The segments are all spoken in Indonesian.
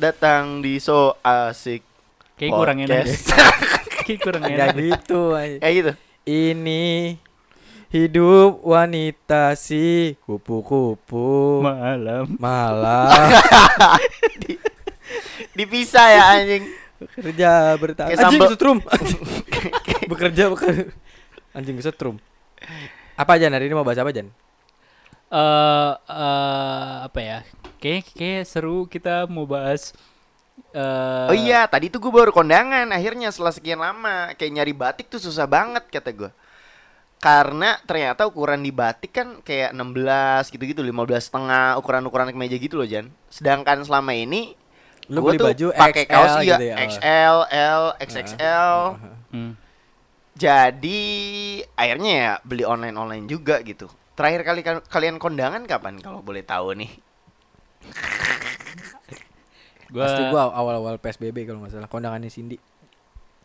Datang di So Asik Kayak kurang enak deh. Kayak kurang enak. deh. gitu. ay. Kayak gitu Ini hidup wanita si kupu-kupu Malam. malam Dipisah ya anjing bekerja bertahan. Anjing sambal- kesetrum. bekerja bekerja. Anjing kesetrum. Apa Jan hari ini mau bahas apa Jan? Eh eh, apa ya? Kayak kayak seru kita mau bahas eh Oh iya tadi tuh gue baru kondangan Akhirnya setelah sekian lama Kayak nyari batik tuh susah banget kata gue Karena ternyata ukuran di batik kan kayak 16 gitu-gitu 15 setengah ukuran-ukuran kemeja gitu loh Jan Sedangkan selama ini Lu gua beli tuh baju pakai XL kaos iya gitu ya? XL, L, XXL hmm. Jadi akhirnya ya beli online-online juga gitu. Terakhir kali ka- kalian kondangan kapan kalau boleh tahu nih? Gua, Pasti gua awal-awal PSBB kalau nggak salah kondangannya Cindy.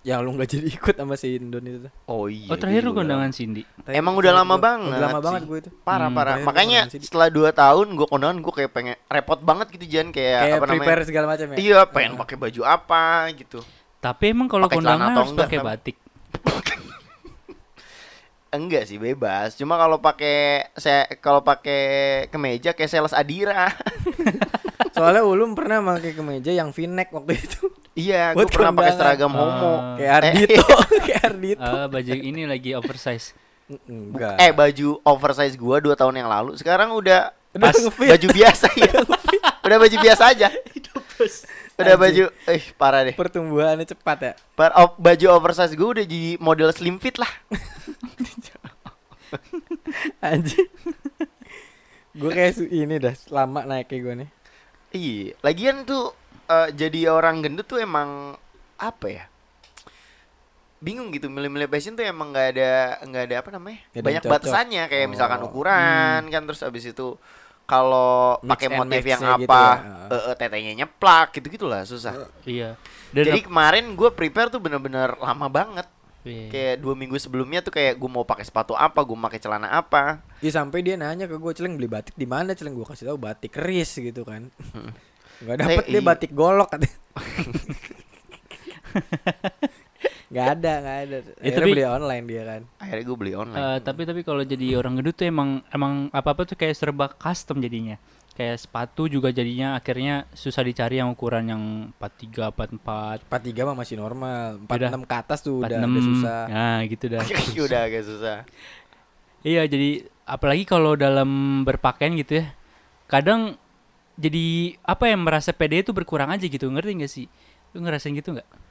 Yang lu nggak jadi ikut sama si Indon itu tuh. Oh iya. Oh terakhir lu kondangan Cindy. Emang udah lama Gua- banget Udah lama sih. banget gue itu. Parah Hmm, parah. terakhir gua Makanya setelah 2 tahun gue kondangan gue kayak pengen repot banget gitu Jan kayak, Kayak apa prepare namanya? segala macam ya. Iya, pengen Heeh. pakai baju apa gitu. Tapi emang kalau kondangan harus pakai batik. Enggak sih bebas. Cuma kalau pakai saya kalau pakai kemeja kayak sales Adira. Soalnya Ulum pernah pakai kemeja yang V-neck waktu itu. iya, gue pernah pakai seragam Ah. homo. Kayak Ardito, kayak Ardito. Eh baju ini lagi oversize. Enggak. Eh baju oversize gua dua tahun yang lalu sekarang udah Udah pas baju biasa ya. udah baju biasa aja. Udah baju eh parah deh. pertumbuhannya cepat ya. Par- o- baju oversize gua udah jadi model slim fit lah. Anjing. gue kayak su- ini dah lama naiknya gue nih. Iya, lagian tuh eh, jadi orang gendut tuh emang apa ya? Bingung gitu milih-milih fashion tuh emang nggak ada nggak ada apa namanya? Yang Banyak cocok. batasannya kayak misalkan Oh. ukuran kan terus abis itu kalau pakai motif yang match-nya gitu apa ya. eh, eh, tetenya nyeplak gitu-gitulah susah. Iya. Dan Jadi kemarin gue prepare tuh bener-bener lama banget. Iya. Kayak dua minggu sebelumnya tuh kayak gue mau pakai sepatu apa, gue pakai celana apa. Iya sampai dia nanya ke gue celeng beli batik di mana celeng gue kasih tahu batik keris gitu kan. Gak dapet Eh, dia batik golok katanya. Gak ada, gak ada. Akhirnya tapi- beli online dia kan. Akhirnya gue beli online. Eh, tapi tapi kalau jadi orang gendut tuh emang emang apa apa tuh kayak serba custom jadinya. Kayak sepatu juga jadinya akhirnya susah dicari yang ukuran yang 43 44 43 mah masih normal. Udah. 46 ke atas tuh udah, 46. udah susah. Nah, gitu dah. udah agak susah. Iya, jadi apalagi kalau dalam berpakaian gitu ya. Kadang jadi apa yang merasa pede itu berkurang aja gitu, ngerti gak sih? Lu ngerasain gitu nggak?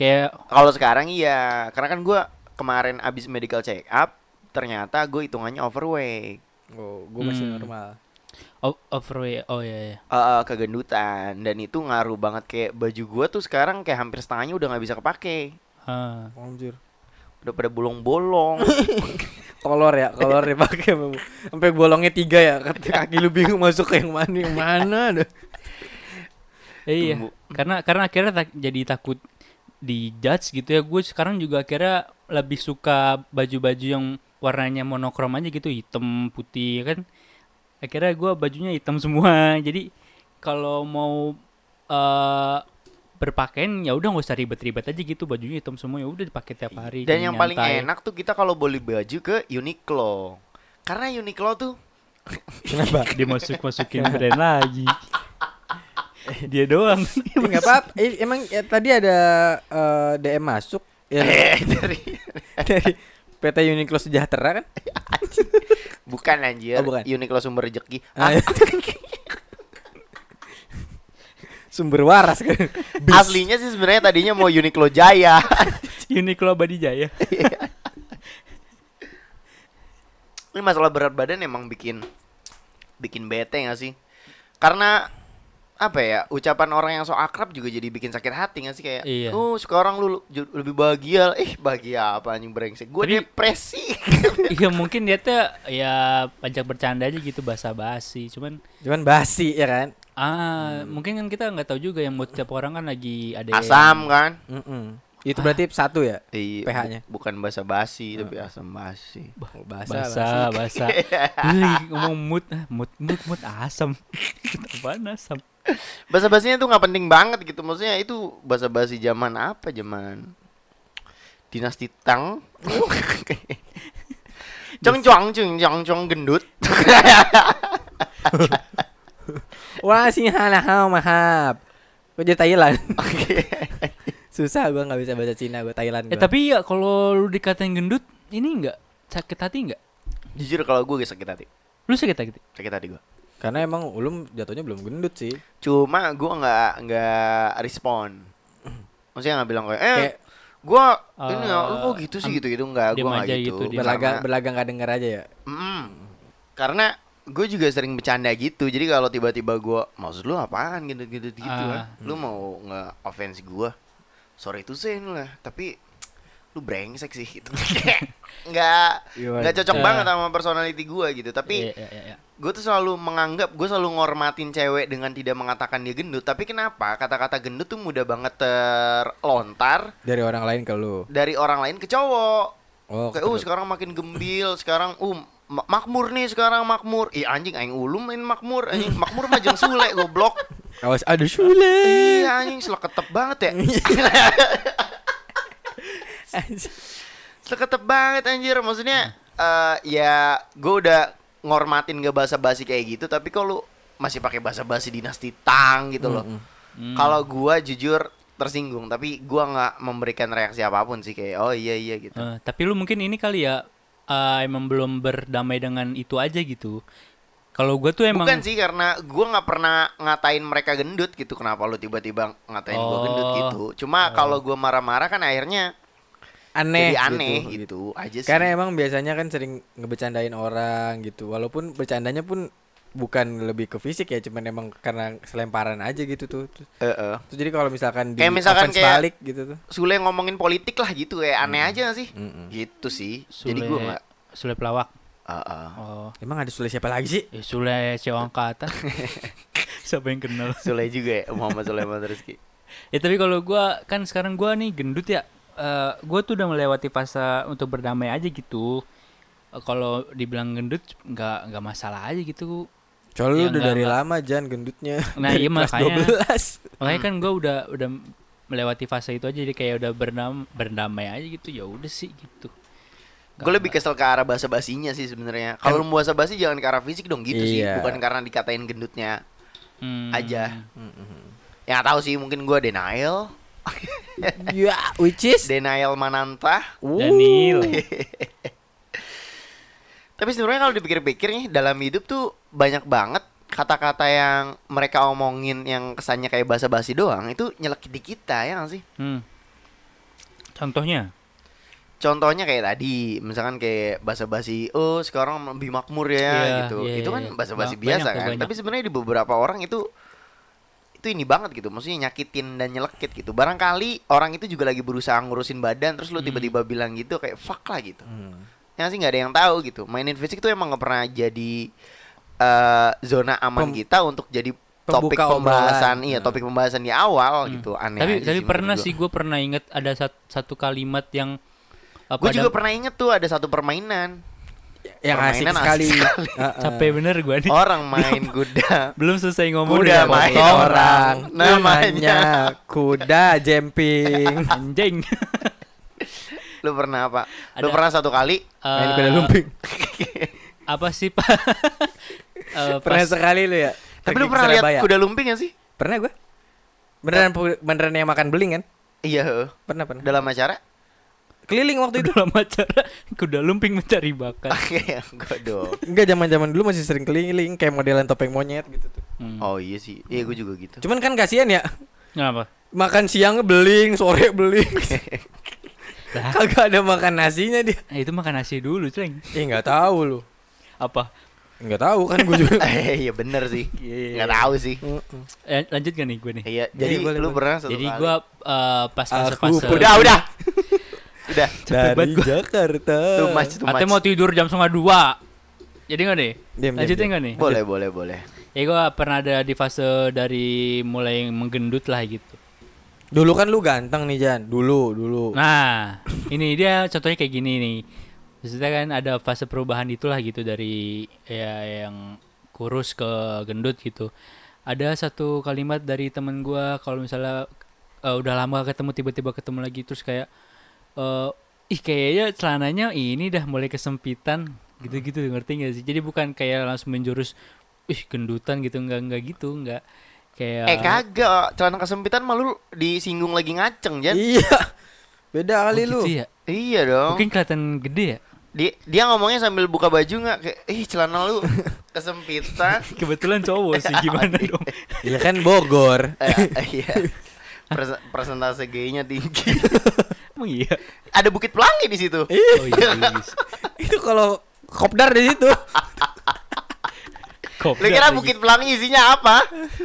Kayak Kalau sekarang iya, karena kan gue kemarin abis medical check up, ternyata gue hitungannya overweight, Oh, gue masih Hmm. normal. o- overweight. Oh iya iya. Eh, eh, kegendutan, dan itu ngaruh banget kayak baju gue tuh sekarang kayak hampir setengahnya udah nggak bisa kepake, Ah. Anjir. udah pada bolong-bolong. Kolor ya, kolor ya pakai sampai bolongnya tiga ya. Kaki lu bingung masuk ke yang mana yang mana ada. Eh, iya. Karena karena akhirnya tak- jadi takut di judge gitu ya. Gue sekarang juga akhirnya lebih suka baju-baju yang warnanya monokrom aja gitu, hitam, putih ya kan. Akhirnya gue bajunya hitam semua. Jadi kalau mau eh berpakaian ya udah nggak usah ribet-ribet aja gitu bajunya hitam semua ya udah dipakai tiap hari dan yang paling nyantai. enak tuh kita kalau beli baju ke Uniqlo, karena Uniqlo tuh Kenapa? dia masuk masukin brand lagi dia doang Enggak apa-apa. Eh, emang ya, tadi ada eh, DM masuk ya eh, dari dari PT Uniqlo Sejahtera kan? bukan anjir, Oh, bukan. Uniqlo sumber rezeki. Ah, Ah, Sumber waras kan. Aslinya sih sebenarnya tadinya mau Uniqlo Jaya. Uniqlo Abadi Jaya Ini masalah berat badan emang bikin bikin bete gak sih? Karena apa ya ucapan orang yang so akrab juga jadi bikin sakit hati gak sih? Kayak Iya. oh sekarang lu lebih bahagia. Eh bahagia apa anjing brengsek? Gue depresi. Iya mungkin dia tuh ya pajak bercanda aja gitu basa-basi. Cuman Cuman basi ya kan? ah mungkin kan kita nggak tahu juga yang mood tiap orang kan lagi ada yang- asam kan? Mm-mm. Itu berarti satu ya? Iya, pH-nya. bu- bukan basa basi tapi asam basi. Oh, basa, basa basa. Wih, ngomong mood ah, mood mood mood asam. Apaan asam bahasa basinya tuh nggak penting banget gitu maksudnya itu bahasa basi zaman apa zaman dinasti Tang cong cong cong cong cong gendut Wah sih halah mahab. Gue jadi Thailand. Susah gue nggak bisa bahasa Cina gue Thailand. Eh gua. tapi ya kalau lu dikatain gendut, ini enggak sakit hati enggak? jujur kalau gue sakit hati Lu sakit hati? sakit hati gue karena emang ulum jatuhnya belum gendut sih. cuma gue nggak nggak respon maksudnya nggak bilang kayak eh Kayak gue ini ya lu kok gitu sih gitu gitu nggak gue nggak aja gitu, gitu, Karena- berlagak nggak denger aja ya. Mm. Karena gue juga sering bercanda gitu. Jadi kalau tiba-tiba gue maksud lu apaan gitu-gitu gitu Ah. ah. Lu mau nge-offense gue. Sorry itu sih lah, tapi lu brengsek sih gitu. Nggak Gimana? nggak cocok Eh. banget sama personality gue gitu. Tapi Iya, iya, iya, iya. gue tuh selalu menganggap gue selalu ngormatin cewek dengan tidak mengatakan dia gendut. Tapi kenapa kata-kata gendut tuh mudah banget terlontar Dari orang lain ke lu. dari orang lain ke cowok. Oh, Kayak, uh sekarang makin gembil, sekarang uh ma- makmur nih sekarang makmur. Ih anjing aing ulum main makmur, anjing makmur mah jeung sule goblok. Awas ada Sule. Iya anjing seleketep banget ya. Seleketep banget anjir maksudnya eh ya gue udah ngormatin gak basa-basi kayak gitu tapi kalau masih pakai basa-basi dinasti Tang gitu loh. Hmm. Kalau gua jujur tersinggung tapi gua nggak memberikan reaksi apa pun sih kayak oh iya iya gitu. Eh, tapi lu mungkin ini kali ya eh, emang belum berdamai dengan itu aja gitu. Kalau gue tuh emang Bukan sih karena gua nggak pernah ngatain mereka gendut gitu. Kenapa lu tiba-tiba ngatain gua gendut Oh. gitu? Cuma kalau gua marah-marah kan akhirnya Aneh. jadi aneh gitu. gitu, aja sih. Karena emang biasanya kan sering ngebecandain orang gitu. Walaupun bercandanya pun bukan lebih ke fisik ya, cuman emang karena selemparan aja gitu tuh. Terus, terus jadi kalau misalkan di Kayak misalkan offense kayak- balik gitu tuh. Sule ngomongin politik lah gitu kayak aneh aja gak sih? Mm-mm. Gitu sih. Sule, Jadi gua nggak. Sule pelawak. eh, eh. Oh, Emang ada Sule siapa lagi sih? ya Sule cewek angkatan. Siapa yang kenal? Sule juga ya Muhammad Sulaiman Rizky. Ya tapi kalau gua kan sekarang gua nih gendut ya. Eh gua tuh udah melewati fase untuk berdamai aja gitu. Eh, kalau dibilang gendut nggak nggak masalah aja gitu. Soalnya Ya, lu udah enggak, dari lama Jan gendutnya. Nah, Dari iya, makanya. 12. Makanya kan gua udah udah melewati fase itu aja jadi kayak udah berdam berdamai aja gitu. Ya udah sih gitu. Gue lebih kesel ke arah bahasa basinya sih sebenarnya. Kalau mau bahasa basi jangan ke arah fisik dong gitu sih, Iya. bukan karena dikatain gendutnya Hmm. aja. Mm-mm. Ya tahu sih mungkin gua denial, Ya, which is denial mananta. Daniel. Tapi sebenarnya kalau dipikir-pikir nih dalam hidup tuh banyak banget kata-kata yang mereka omongin yang kesannya kayak bahasa basi doang itu nyelekit di kita ya nggak sih? Hmm. Contohnya? Contohnya kayak tadi, misalkan kayak bahasa basi, oh sekarang lebih makmur ya Iya, gitu. iya, itu kan iya. bahasa basi Ba- biasa banyak kan. banyak. Tapi sebenarnya di beberapa orang itu itu ini banget gitu, maksudnya nyakitin dan nyelekit gitu. Barangkali orang itu juga lagi berusaha ngurusin badan, terus lu Hmm. tiba-tiba bilang gitu kayak fuck lah gitu. Hmm. Ya sih nggak ada yang tahu gitu. Mainin fisik tuh emang nggak pernah jadi eh, zona aman Pem- kita untuk jadi topik pembahasan, obrolan. iya Nah. topik pembahasan di awal Hmm. gitu. Aneh tapi aja tapi sih pernah sih gue pernah inget ada sat- satu kalimat yang apa Gue juga pernah inget tuh ada satu permainan. Yang asik sekali. asik sekali. Heeh. capek bener gue nih Orang main kuda. belum selesai ngomong Kuda udah main potong. orang. Namanya. kuda jemping. anjing Lu pernah apa? Lu Ada- pernah satu kali? Main Eh, kuda lumping. apa sih pak Eh, Pernah sekali lu ya? Tapi lu pernah lihat kuda lumping gak sih? Pernah gua. Beneran beneran yang makan beling kan? Iya, heeh. Pernah pernah. dalam acara. Keliling waktu itu. dalam acara kuda lumping mencari bakat Iya, enggak dong. Enggak zaman-zaman dulu masih sering keliling kayak modelan topeng monyet gitu tuh. Hmm. Oh iya sih. Iya, gue juga gitu. Cuman kan kasihan ya. kenapa Makan siang beling, sore beling. Kagak ada makan nasinya dia. eh, itu makan nasi dulu ceng Eh nggak tahu lu. apa Nggak tahu kan gue juga. Eh, Iya bener sih. Iya, Enggak tahu sih. Eh, lanjut gak nih gue nih Iya, jadi boleh, lu pernah satu jadi gue eh, pas fase udah, udah. Udah. Capek banget Dari gua. Jakarta. Too much, too much. mau tidur jam setengah dua jadi nggak nih Diam, diam, lanjutin diam. nggak nih Boleh, boleh, boleh. ya gue pernah ada di fase dari mulai menggendut lah gitu Dulu kan lu ganteng nih Jan. Dulu, dulu. Nah, ini dia contohnya kayak gini nih. Maksudnya kan ada fase perubahan itulah gitu dari ya yang kurus ke gendut gitu. ada satu kalimat dari temen gua kalau misalnya eh, udah lama ketemu tiba-tiba ketemu lagi terus kayak eh ih kayaknya celananya ini dah mulai kesempitan gitu-gitu ngerti gak sih jadi bukan kayak langsung menjurus ih gendutan gitu nggak nggak gitu nggak kayak Eh kagak, celana kesempitan malu disinggung lagi ngaceng, Jan. Iya. Beda Oh, kali gitu lu. ya? Iya dong. mungkin kelihatan gede ya Dia, dia ngomongnya sambil buka baju nggak kayak, ih celana lu kesempitan. kebetulan cowok sih gimana dong Iya kan Bogor. Eh, iya. Presen- Persentase gay-nya tinggi. emang iya Ada Bukit Pelangi di situ. oh iya guys. Itu kalau kopdar di situ. Lu Kopdar kira lagi. Bukit Pelangi isinya apa?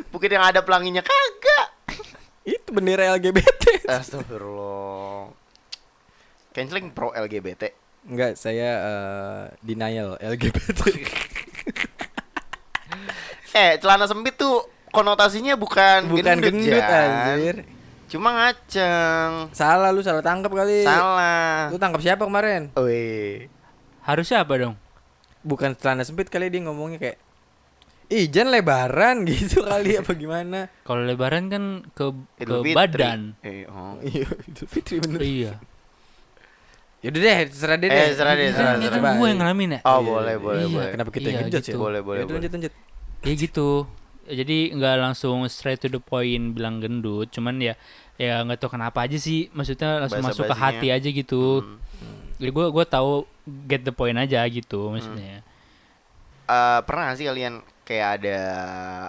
Bukit yang ada pelanginya kagak. Itu bendera LGBT. Astagfirullah. Canceling pro LGBT. Enggak, saya eh, denial LGBT. Eh, celana sempit tuh konotasinya bukan, Bukan gendut Jan. anjir. Cuma ngaceng. Salah lu salah tangkap kali. Salah. Lu tangkap siapa kemarin? Wih. harusnya apa dong Bukan celana sempit kali dia ngomongnya kayak Ijan lebaran gitu kali apa gimana? kalau lebaran kan ke ke Idul Fitri. badan Eh, oh. Iya, itu Fitri bener. iya Yaudah deh, terserah deh. Eh, terserah deh, Ini terserah, kan, gue yang ngalamin ya Oh, Iya, boleh, iya. boleh, Iya, boleh. Kenapa kita Iya, yang ngejudge gitu. ya? Boleh, boleh, Yaudah, boleh. lanjut lanjut. ya gitu jadi nggak langsung straight to the point bilang gendut cuman ya ya nggak tahu kenapa aja sih maksudnya langsung masuk ke hati aja gitu Hmm. jadi gue gue tahu get the point aja gitu maksudnya Eh, pernah nggak sih kalian kayak ada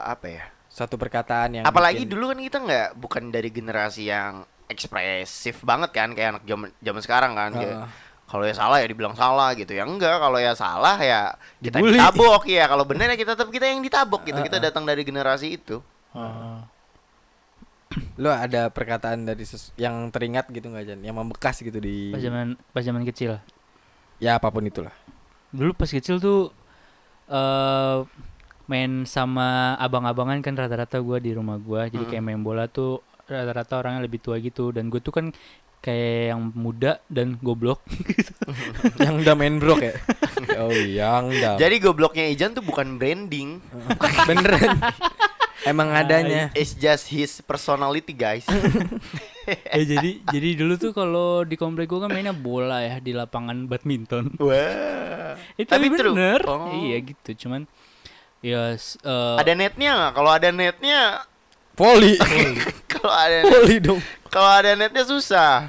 apa ya? Satu perkataan yang Apalagi bikin- dulu kan kita nggak bukan dari generasi yang ekspresif banget kan kayak anak zaman zaman sekarang kan kayak Heeh. kalau ya salah ya dibilang salah gitu ya enggak kalau ya salah ya kita Dibully. ditabok ya kalau benar ya kita tetap kita yang ditabok gitu kita Heeh. datang dari generasi itu Oh. Lu ada perkataan dari ses- yang teringat gitu nggak Jan? Yang membekas gitu di pas zaman pas zaman kecil ya apa pun itulah. dulu pas kecil tuh eh main sama abang-abangan kan rata-rata gua di rumah gua jadi Mm. kayak main bola tuh rata-rata orangnya lebih tua gitu dan gue tuh kan kayak yang muda dan goblok yang udah main brok ya. oh, yang udah. jadi gobloknya Ijan tuh bukan branding beneran. Emang adanya. it's just his personality guys eh jadi jadi dulu tuh kalau di komplek gua kan mainnya bola ya di lapangan badminton wah itu Tapi tapi true. bener Oh. iya gitu cuman ya eh, ada netnya nggak kalau ada netnya Poli. kalau ada net- Poli dong. kalau ada netnya susah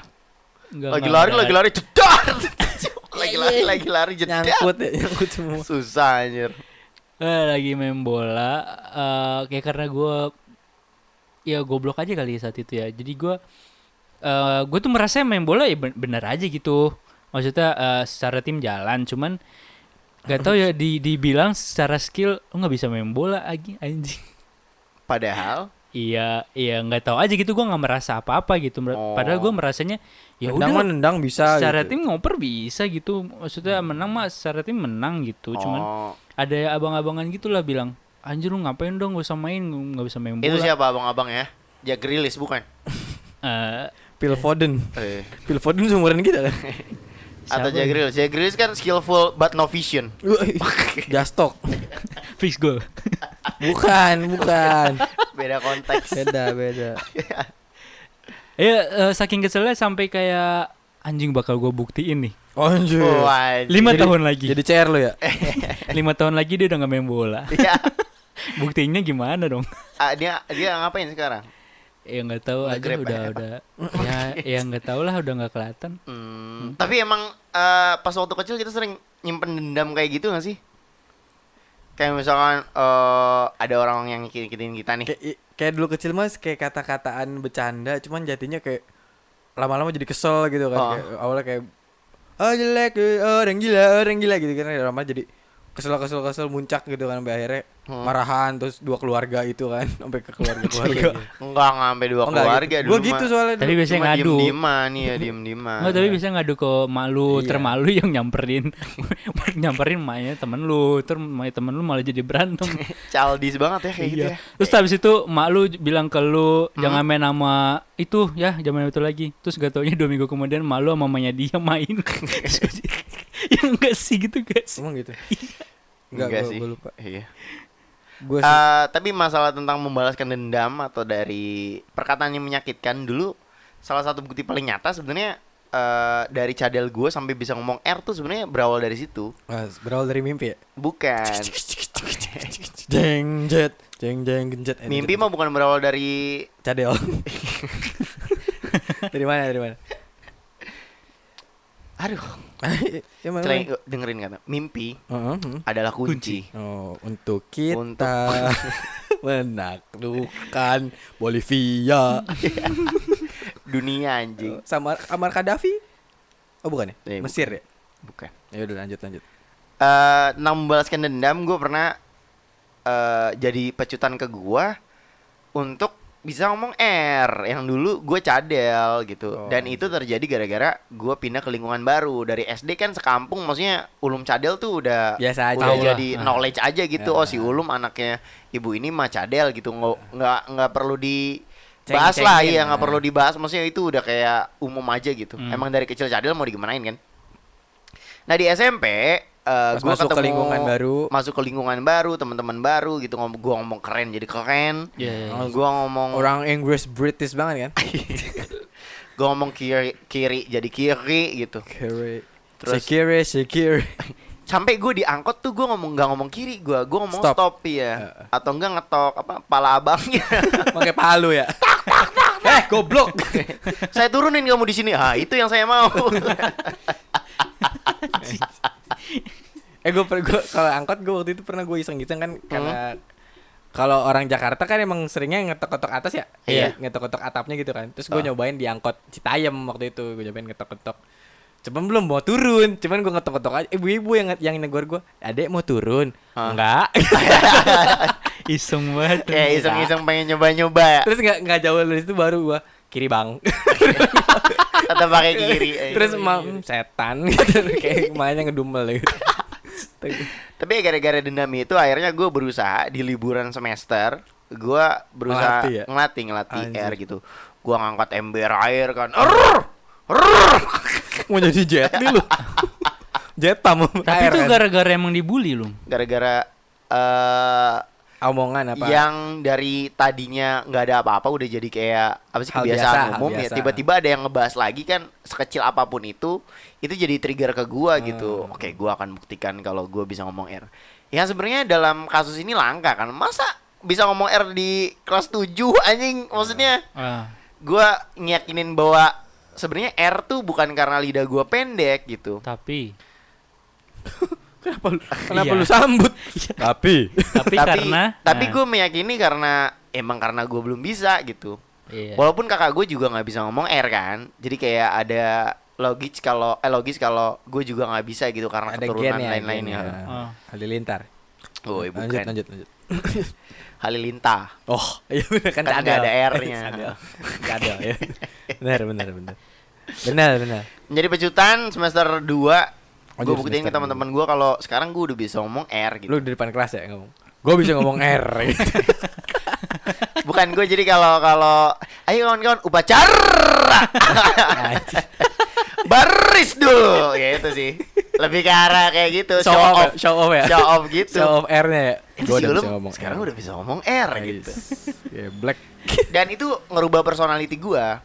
nggak- lagi lari lagi lari jedar lagi lari lagi lari jedar Nyangkut ya, nyangkut semua. susah anjir lagi main bola eh kayak karena gue ya goblok aja kali ya saat itu ya. Jadi gue eh gue tuh merasa main bola ya ben- bener aja gitu. Maksudnya eh, secara tim jalan cuman gak tau ya di dibilang secara skill lo nggak bisa main bola lagi anjing. Padahal? Iya iya nggak tahu aja gitu gue nggak merasa apa-apa gitu. Mer- Oh. padahal gue merasanya ya udah nendang bisa secara gitu. tim ngoper bisa gitu. Maksudnya menang mah secara tim menang gitu cuman oh, ada abang-abangan gitulah bilang anjir lu ngapain dong gak usah main nggak bisa main bola itu siapa abang-abang ya Jack Rilis bukan Eh, Phil Foden. eh. Phil Foden seumuran kita kan. atau Siapa Jack Rilis Jack Rilis kan skillful but no vision Jastok. fix goal Bukan, bukan. beda konteks Beda, beda. ya eh, saking keselnya sampai kayak anjing bakal gue buktiin nih Oh, anjir. Oh, anjir. lima Jadi- tahun lagi Jadi CR lo ya? lima tahun lagi dia udah nggak main bola Iya. buktinya gimana dong Ah, dia dia ngapain sekarang ya nggak tahu aja Nge-grab udah ya? udah ya ya nggak tahu lah udah nggak kelihatan Hmm, Tapi emang eh, pas waktu kecil kita sering nyimpen dendam kayak gitu gak sih? Kayak misalkan eh, ada orang yang ngikitin kita nih. Kayak kayak dulu kecil mas kayak kata-kataan bercanda, cuman jadinya kayak lama-lama jadi kesel gitu kan. Oh. Kayak awalnya kayak oh jelek, eh, orang gila, orang gila gitu kan. Lama jadi kesel kesel kesel muncak gitu kan sampai akhirnya Hmm. marahan terus dua keluarga itu kan sampai ke keluarga keluarga. Enggak sampai dua Oh, enggak keluarga gitu. dulu. Gua gitu soalnya. Tapi dulu. biasanya Cuma ngadu. nih ya, diem-dieman. Nggak, tapi bisa ngadu ke mak lu, Iya. termalu yang nyamperin nyamperin maknya temen lu, ter maknya temen lu malah jadi berantem. Childish banget ya kayak gitu Iya. ya. Terus habis itu mak lu bilang ke lu Hmm? jangan main sama itu ya, jangan main itu lagi. Terus gak taunya dua minggu kemudian mak lu sama mamanya dia main. Terus gua jadi, ya enggak sih gitu guys. Emang gitu. Enggak, gua- sih. gua lupa. Iya. Gue Eh, tapi masalah tentang membalaskan dendam atau dari perkataan yang menyakitkan dulu salah satu bukti paling nyata sebenarnya eh, dari cadel gue sampai bisa ngomong R tuh sebenarnya berawal dari situ. berawal dari mimpi ya. Bukan. Jeng jet, jeng jeng genjet. Eh, Mimpi mah bukan berawal dari cadel. dari mana? Dari mana? Aduh, ya mana? dengerin kata. Mimpi Heeh, hmm. adalah kunci. Oh, untuk kita Untuk- menaklukkan Bolivia. Dunia anjing. Sama Amar Gaddafi? Oh, bukan ya? Eh, Mesir ya? Bukan. Ya udah lanjut lanjut. eh membalaskan dendam gue pernah eh jadi pecutan ke gua untuk bisa ngomong R yang dulu gue cadel gitu Oh, dan itu terjadi gara-gara gue pindah ke lingkungan baru dari SD kan sekampung maksudnya ulum cadel tuh udah Biasa aja. udah Tahu lah. jadi Ah. knowledge aja gitu Ya. oh si ulum anaknya ibu ini mah cadel gitu nggak nggak nggak perlu dibahas lah iya nggak perlu dibahas maksudnya itu udah kayak umum aja gitu Hmm. emang dari kecil cadel mau digimanain kan nah di SMP eh Pas gua masuk ke ketemu- lingkungan baru. masuk ke lingkungan baru teman-teman baru gitu ngomong gua ngomong keren jadi keren iya, iya. gua ngomong Orang Inggris British banget kan? gua ngomong kiri kiri jadi kiri gitu Kiri. Terus- Sekiri, sekiri. sampai gue diangkot tuh gue ngomong nggak ngomong kiri gue gue ngomong Stop. stop, ya atau enggak ngetok apa pala abangnya Pakai palu ya. Eh, goblok. saya turunin kamu di sini. Ah itu yang saya mau. Eh gue gua, kalau angkot gue waktu itu pernah gue iseng-iseng kan karena kalau orang Jakarta kan emang seringnya ngetok-ngetok atas ya? Iya. ngetok-ngetok atapnya gitu kan. Terus gue Ah. nyobain di angkot Citayam waktu itu. Gue nyobain ngetok-ngetok cuman belum mau turun. Cuman gue ngetok-ngetok aja. Ibu-ibu yang yang negor gue adek mau turun? Enggak. Iseng banget. kayak iseng-iseng pengen nyoba-nyoba. Terus nggak nggak jauh dari situ baru gue kiri bang. Atau pakai kiri. Eh. terus mam setan. Gitu kayak mainnya ngedumel gitu tapi gara-gara dendam itu akhirnya gue berusaha di liburan semester gue berusaha Ngelatih ya? ngelatih ngelatih Anjir. air gitu. Gue ngangkat ember air kan! Mau jadi jet nih lu. Jet pam Tapi itu gara-gara emang dibully lu. gara-gara eh omongan apa? yang dari tadinya nggak ada apa-apa udah jadi kayak apa sih Hal kebiasaan biasa, umum ya. biasa. tiba-tiba ada yang ngebahas lagi kan sekecil apa pun itu itu jadi trigger ke gua gitu. Hmm. oke gua akan buktikan kalau gua bisa ngomong R. Ya sebenarnya dalam kasus ini langka kan. Masa bisa ngomong R di kelas 7 anjing? Maksudnya Ah. gua ngiyakinin bahwa sebenarnya R tuh bukan karena lidah gua pendek gitu Tapi Kenapa lu, kenapa Iya. lu sambut? Tapi tapi, karena tapi nah, gue meyakini karena emang karena gue belum bisa gitu iya. Walaupun kakak gue juga nggak bisa ngomong R kan, jadi kayak ada logis kalau eh logis kalau gue juga nggak bisa gitu karena ada keturunan ya, lain-lainnya. ya. Oh. Halilintar. Oh, lanjut, bukan. lanjut, lanjut. Halilintar. Oh, iya benar kan, Kan ada R-nya. Cadel. Cadel ya. Benar, benar, benar. Benar, benar. Menjadi pecutan semester 2 Oh, gue jadi buktiin ke teman-teman gue kalau sekarang gue udah bisa ngomong R gitu. Lu di depan kelas ya ngomong. Gue bisa ngomong R gitu. Bukan gue jadi kalau kalau ayo kawan-kawan upacara. Baris dulu. Ya itu sih. Lebih ke arah kayak gitu, Show show, off, off. ya, show off ya. Show off gitu. Show off R-nya ya. Itu Gua sih udah bisa ngomong sekarang R. udah bisa ngomong R Nice. gitu. Ya, black. Dan itu ngerubah personality gua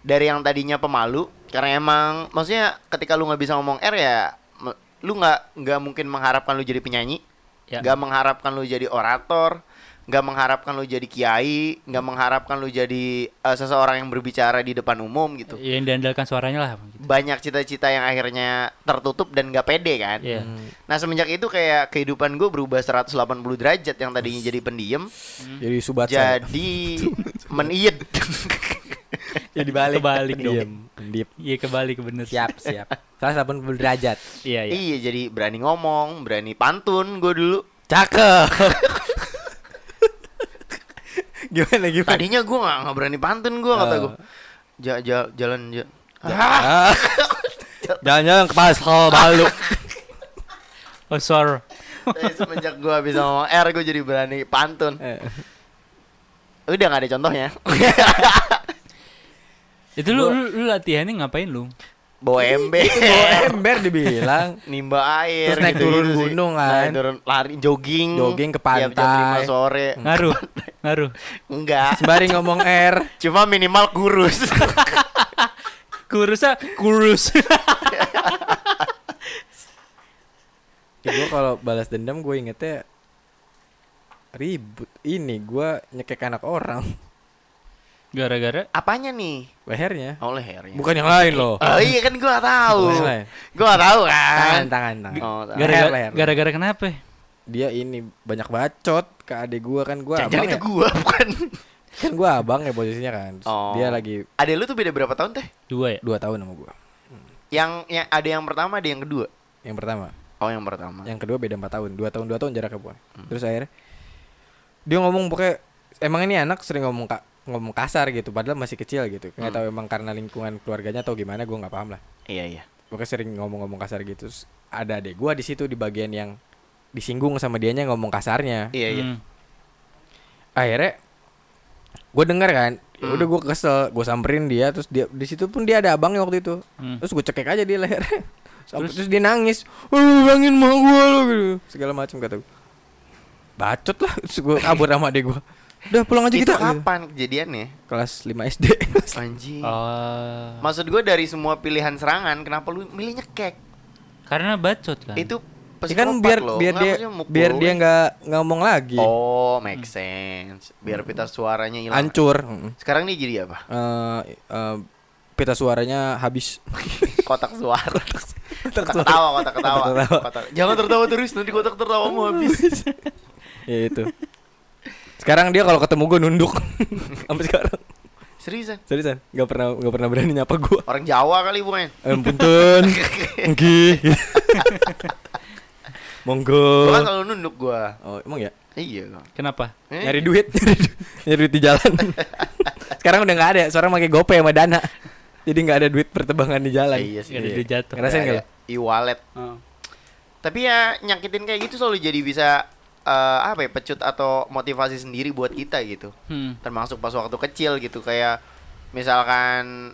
dari yang tadinya pemalu karena emang maksudnya ketika lu nggak bisa ngomong R ya lu nggak nggak mungkin mengharapkan lu jadi penyanyi, Ya. nggak mengharapkan lu jadi orator, nggak mengharapkan lu jadi kiai, nggak mengharapkan lu jadi eh, seseorang yang berbicara di depan umum gitu. Ya, yang diandalkan suaranya lah gitu. Banyak cita-cita yang akhirnya tertutup dan nggak pede kan. Iya. Hmm. Nah semenjak itu kayak kehidupan gue berubah 180 derajat yang tadinya jadi pendiam Jadi subat jadi meniyed. Ya dibalik. Kebalik dong. Iya kebalik bener. Siap, siap. Salah 80 derajat. Iya iya. Iya jadi berani ngomong, berani pantun gue dulu. Cakep. gimana gimana? Tadinya gue nggak nggak berani pantun gue kata Eh. gue. Ja, ja, jalan ja. Ah. Jangan-jangan ke pasal balu. Oh sorry. Tapi semenjak gue bisa ngomong R gue jadi berani pantun. Eh, Udah nggak ada contohnya. Itu lu, lu, lu latihannya ngapain lu? Bawa ember, Bawa ember dibilang. nimba air, Terus naik gitu-gitu turun sih. gunung, Naik kan. turun lari jogging, Jogging ke tiap jam pantai. 5 sore. Ngaruh, ngaruh. Enggak, Sembari ngomong R. cuma minimal kurus. Kurusnya kurus. Ya, gue kalau balas dendam gue ingetnya ribut. Ini gue nyekek anak orang. Gara-gara Apanya nih? Lehernya. Oh lehernya. Bukan yang lain loh. Oh iya kan gua gak tahu. Bukan. Gua gak tahu kan. Tangan, tangan, tangan. Oh, gara-gara leher. gara-gara kenapa? Dia ini banyak bacot ke adik gue kan gue Jangan abang itu ya. gua bukan. Kan gue abang ya posisinya kan. Terus Oh. Dia lagi Ada lu tuh beda berapa tahun teh? Dua ya? dua tahun sama gue. Yang yang ada yang pertama ada yang kedua. Yang pertama. Oh yang pertama. Yang kedua beda 4 tahun. Dua tahun dua tahun jaraknya gue. Terus akhirnya dia ngomong pokoknya emang ini anak sering ngomong kak ngomong kasar gitu padahal masih kecil gitu nggak Hmm. tahu emang karena lingkungan keluarganya atau gimana gue nggak paham lah Iya iya. pokoknya sering ngomong-ngomong kasar gitu Terus ada adek gue di situ di bagian yang disinggung sama dianya ngomong kasarnya Iya iya. Hmm. akhirnya gue denger kan ya Hmm. udah gue kesel gue samperin dia terus dia di situ pun dia ada abangnya waktu itu Hmm. terus gue cekek aja di lehernya Sampai- Terus? terus, dia nangis oh bangin mah gue lo gitu segala macam kata gue bacot lah terus gue kabur sama adek gue udah pulang aja Itu kita gitu. kapan kejadiannya? kelas 5 SD Anjing. Oh. Maksud gue dari semua pilihan serangan, kenapa lu milih nyekek? Karena bacot kan. Itu Ya kan biar loh. biar Nggak, dia biar dia nggak ngomong lagi Oh, make sense. Biar pita suaranya hilang. hancur. Sekarang nih jadi apa? Eh, eh, pita suaranya habis Kotak suara. kotak suara. ketawa, kotak ketawa. Kotak ketawa. Kotak- Jangan tertawa terus, nanti kotak tertawa mau habis. ya itu sekarang dia kalau ketemu gue nunduk sampai sekarang Seriusan? seriusan nggak pernah nggak pernah berani nyapa gue Orang Jawa kali bukan? Eh, punten Nggih. Monggo. Gua kan selalu nunduk gua. Oh, emang ya? Iya. Kenapa? Eh, Nyari duit, nyari du- nyari duit di jalan. Sekarang udah nggak ada, sekarang pakai GoPay sama Dana. Jadi nggak ada duit pertebangan di jalan. Iya sih. Nggak ada duit jatuh. Ngerasain Nggak ada E-wallet. Oh. Tapi ya nyakitin kayak gitu selalu jadi bisa eh, apa ya pecut atau motivasi sendiri buat kita gitu. Hmm. Termasuk pas waktu kecil gitu kayak misalkan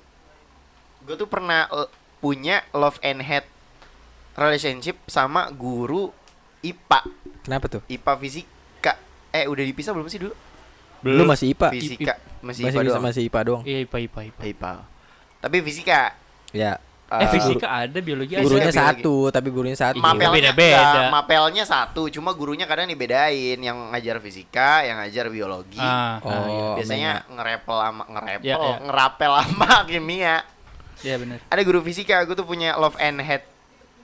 gue tuh pernah punya love and hate relationship sama guru IPA, Kenapa tuh? IPA fisika. Eh udah dipisah belum sih dulu? Lu masih IPA. Fisika masih, Masih IPA doang. masih IPA doang. Iya, IPA, IPA, IPA. IPA. Tapi fisika. Ya. Eh, eh, fisika ada, biologi ada. Gurunya biologi. satu, tapi gurunya satu. Iya, Mapelnya beda-beda. enggak, mapelnya satu, cuma gurunya kadang dibedain, yang ngajar fisika, yang ngajar biologi. Ah, Oh, ah, iya. Biasanya ngerepel sama ngerepel, Ya, ya. ngerapel sama kimia. Iya benar. Ada guru fisika, gue tuh punya love and hate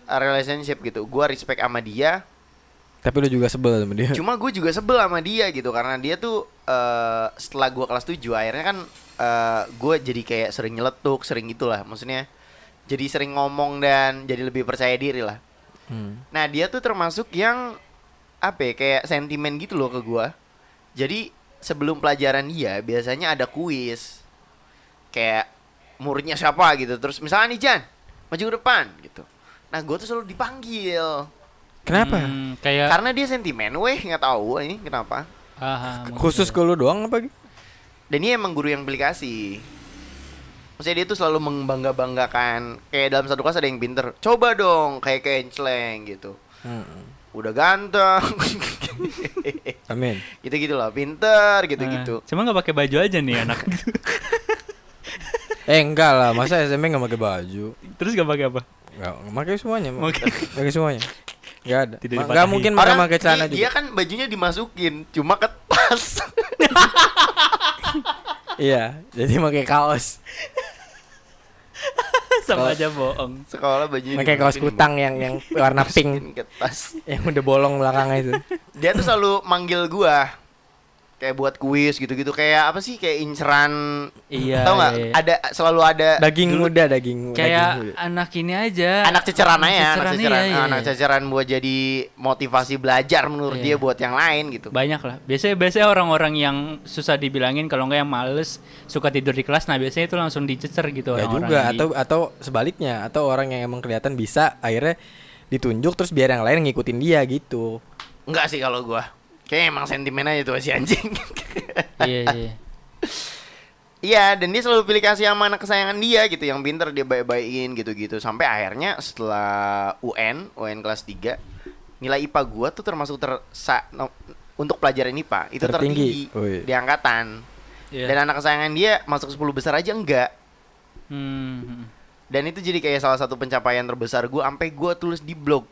uh, relationship gitu. Gua respect sama dia, Tapi lu juga sebel sama dia. cuma gue juga sebel sama dia gitu karena dia tuh eh, setelah gua kelas 7 akhirnya kan eh, gue jadi kayak sering nyeletuk, sering gitulah. Maksudnya jadi sering ngomong dan jadi lebih percaya diri lah. Hmm. Nah dia tuh termasuk yang apa ya kayak sentimen gitu loh ke gua. Jadi sebelum pelajaran dia biasanya ada kuis kayak muridnya siapa gitu. Terus misalnya nih Jan maju ke depan gitu. Nah gue tuh selalu dipanggil Kenapa? Hmm, kayak karena dia sentimen weh nggak tahu ini kenapa. ah, ah, Khusus ke lu doang apa? Gi? Dan dia emang guru yang beli kasih. Maksudnya dia tuh selalu membangga-banggakan Kayak dalam satu kelas ada yang pinter Coba dong kayak kenceleng gitu Hmm. Udah ganteng Amin. gitu-gitu lah pinter gitu-gitu Ah, cuma nggak pakai baju aja nih anak. Eh enggak lah, masa SMP enggak pakai baju? Terus nggak pakai apa? Enggak, pakai semuanya. Pakai. Pakai semuanya. Enggak ada. Tidak Ma-. Enggak mungkin pakai Orang pakai celana di- juga. dia kan bajunya dimasukin cuma ke tas Iya, jadi pakai kaos. Sama aja bohong. sekolah bajunya Pakai kaos kutang yang yang warna pink yang udah bolong belakangnya itu. dia tuh selalu manggil gua kayak buat kuis gitu-gitu kayak apa sih kayak inceran Iya. tau nggak iya, iya. ada selalu ada Daging dulu- muda, daging daging Kayak muda. anak ini aja. anak ceceran aja anak Ceceran, ceceran iya, iya, anak iya. ceceran buat jadi motivasi belajar menurut Iya. dia buat yang lain gitu Banyak lah. Biasanya biasanya orang-orang yang susah dibilangin kalau nggak yang males suka tidur di kelas. Nah biasanya itu langsung dicecer gitu Enggak orang-orang. juga di- atau atau sebaliknya atau orang yang emang kelihatan bisa akhirnya ditunjuk terus biar yang lain ngikutin dia gitu. enggak sih kalau gua kayak emang sentimen aja tuh si anjing Iya iya. Iya, dan dia selalu pilih kasih sama anak kesayangan dia gitu, yang pinter dia baik-baikin gitu-gitu. Sampai akhirnya setelah UN, UN kelas 3, nilai IPA gua tuh termasuk ter sa- no- untuk pelajaran IPA itu Tertinggi. tertinggi, Wih. di angkatan. Iya. Dan anak kesayangan dia masuk 10 besar aja enggak. Hmm. Dan itu jadi kayak salah satu pencapaian terbesar gua sampai gua tulis di blog.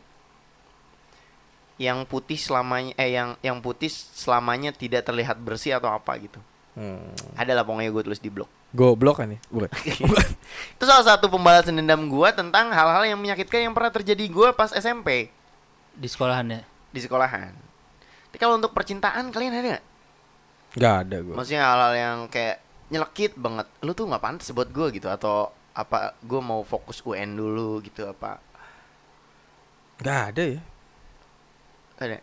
Yang putih selamanya eh yang yang putih selamanya tidak terlihat bersih atau apa gitu. Hmm. Adalah pokoknya gue tulis di blog. Goblok kan nih? Bukan. itu salah satu pembalasan dendam gua tentang hal-hal yang menyakitkan yang pernah terjadi gua pas SMP Di sekolahan ya. di sekolahan. Tapi kalau untuk percintaan kalian ada nggak? Gak ada gue. Maksudnya hal-hal yang kayak nyelekit banget. Lu tuh nggak pantas buat gua gitu atau apa gua mau fokus UN dulu gitu apa? Gak ada ya. Ada.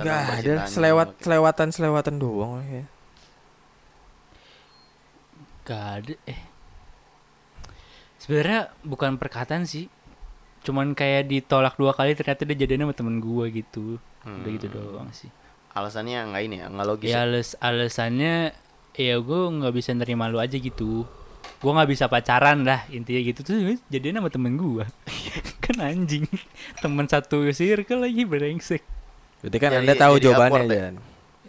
Gak ada. Selewat selewatan selewatan doang ya. Gak ada eh. Sebenarnya bukan perkataan sih. Cuman kayak ditolak dua kali ternyata dia jadinya sama temen gua gitu. Udah gitu Hmm. doang sih. Alasannya nggak ini ya, nggak logis. Ya ya? ales alasannya ya gue nggak bisa nerima lu aja gitu. Gue nggak bisa pacaran lah intinya gitu tuh jadinya sama temen gua. kan anjing. Temen satu circle lagi brengsek. Berarti kan Jadi- anda tahu jadi jawabannya awkward ya? Jan.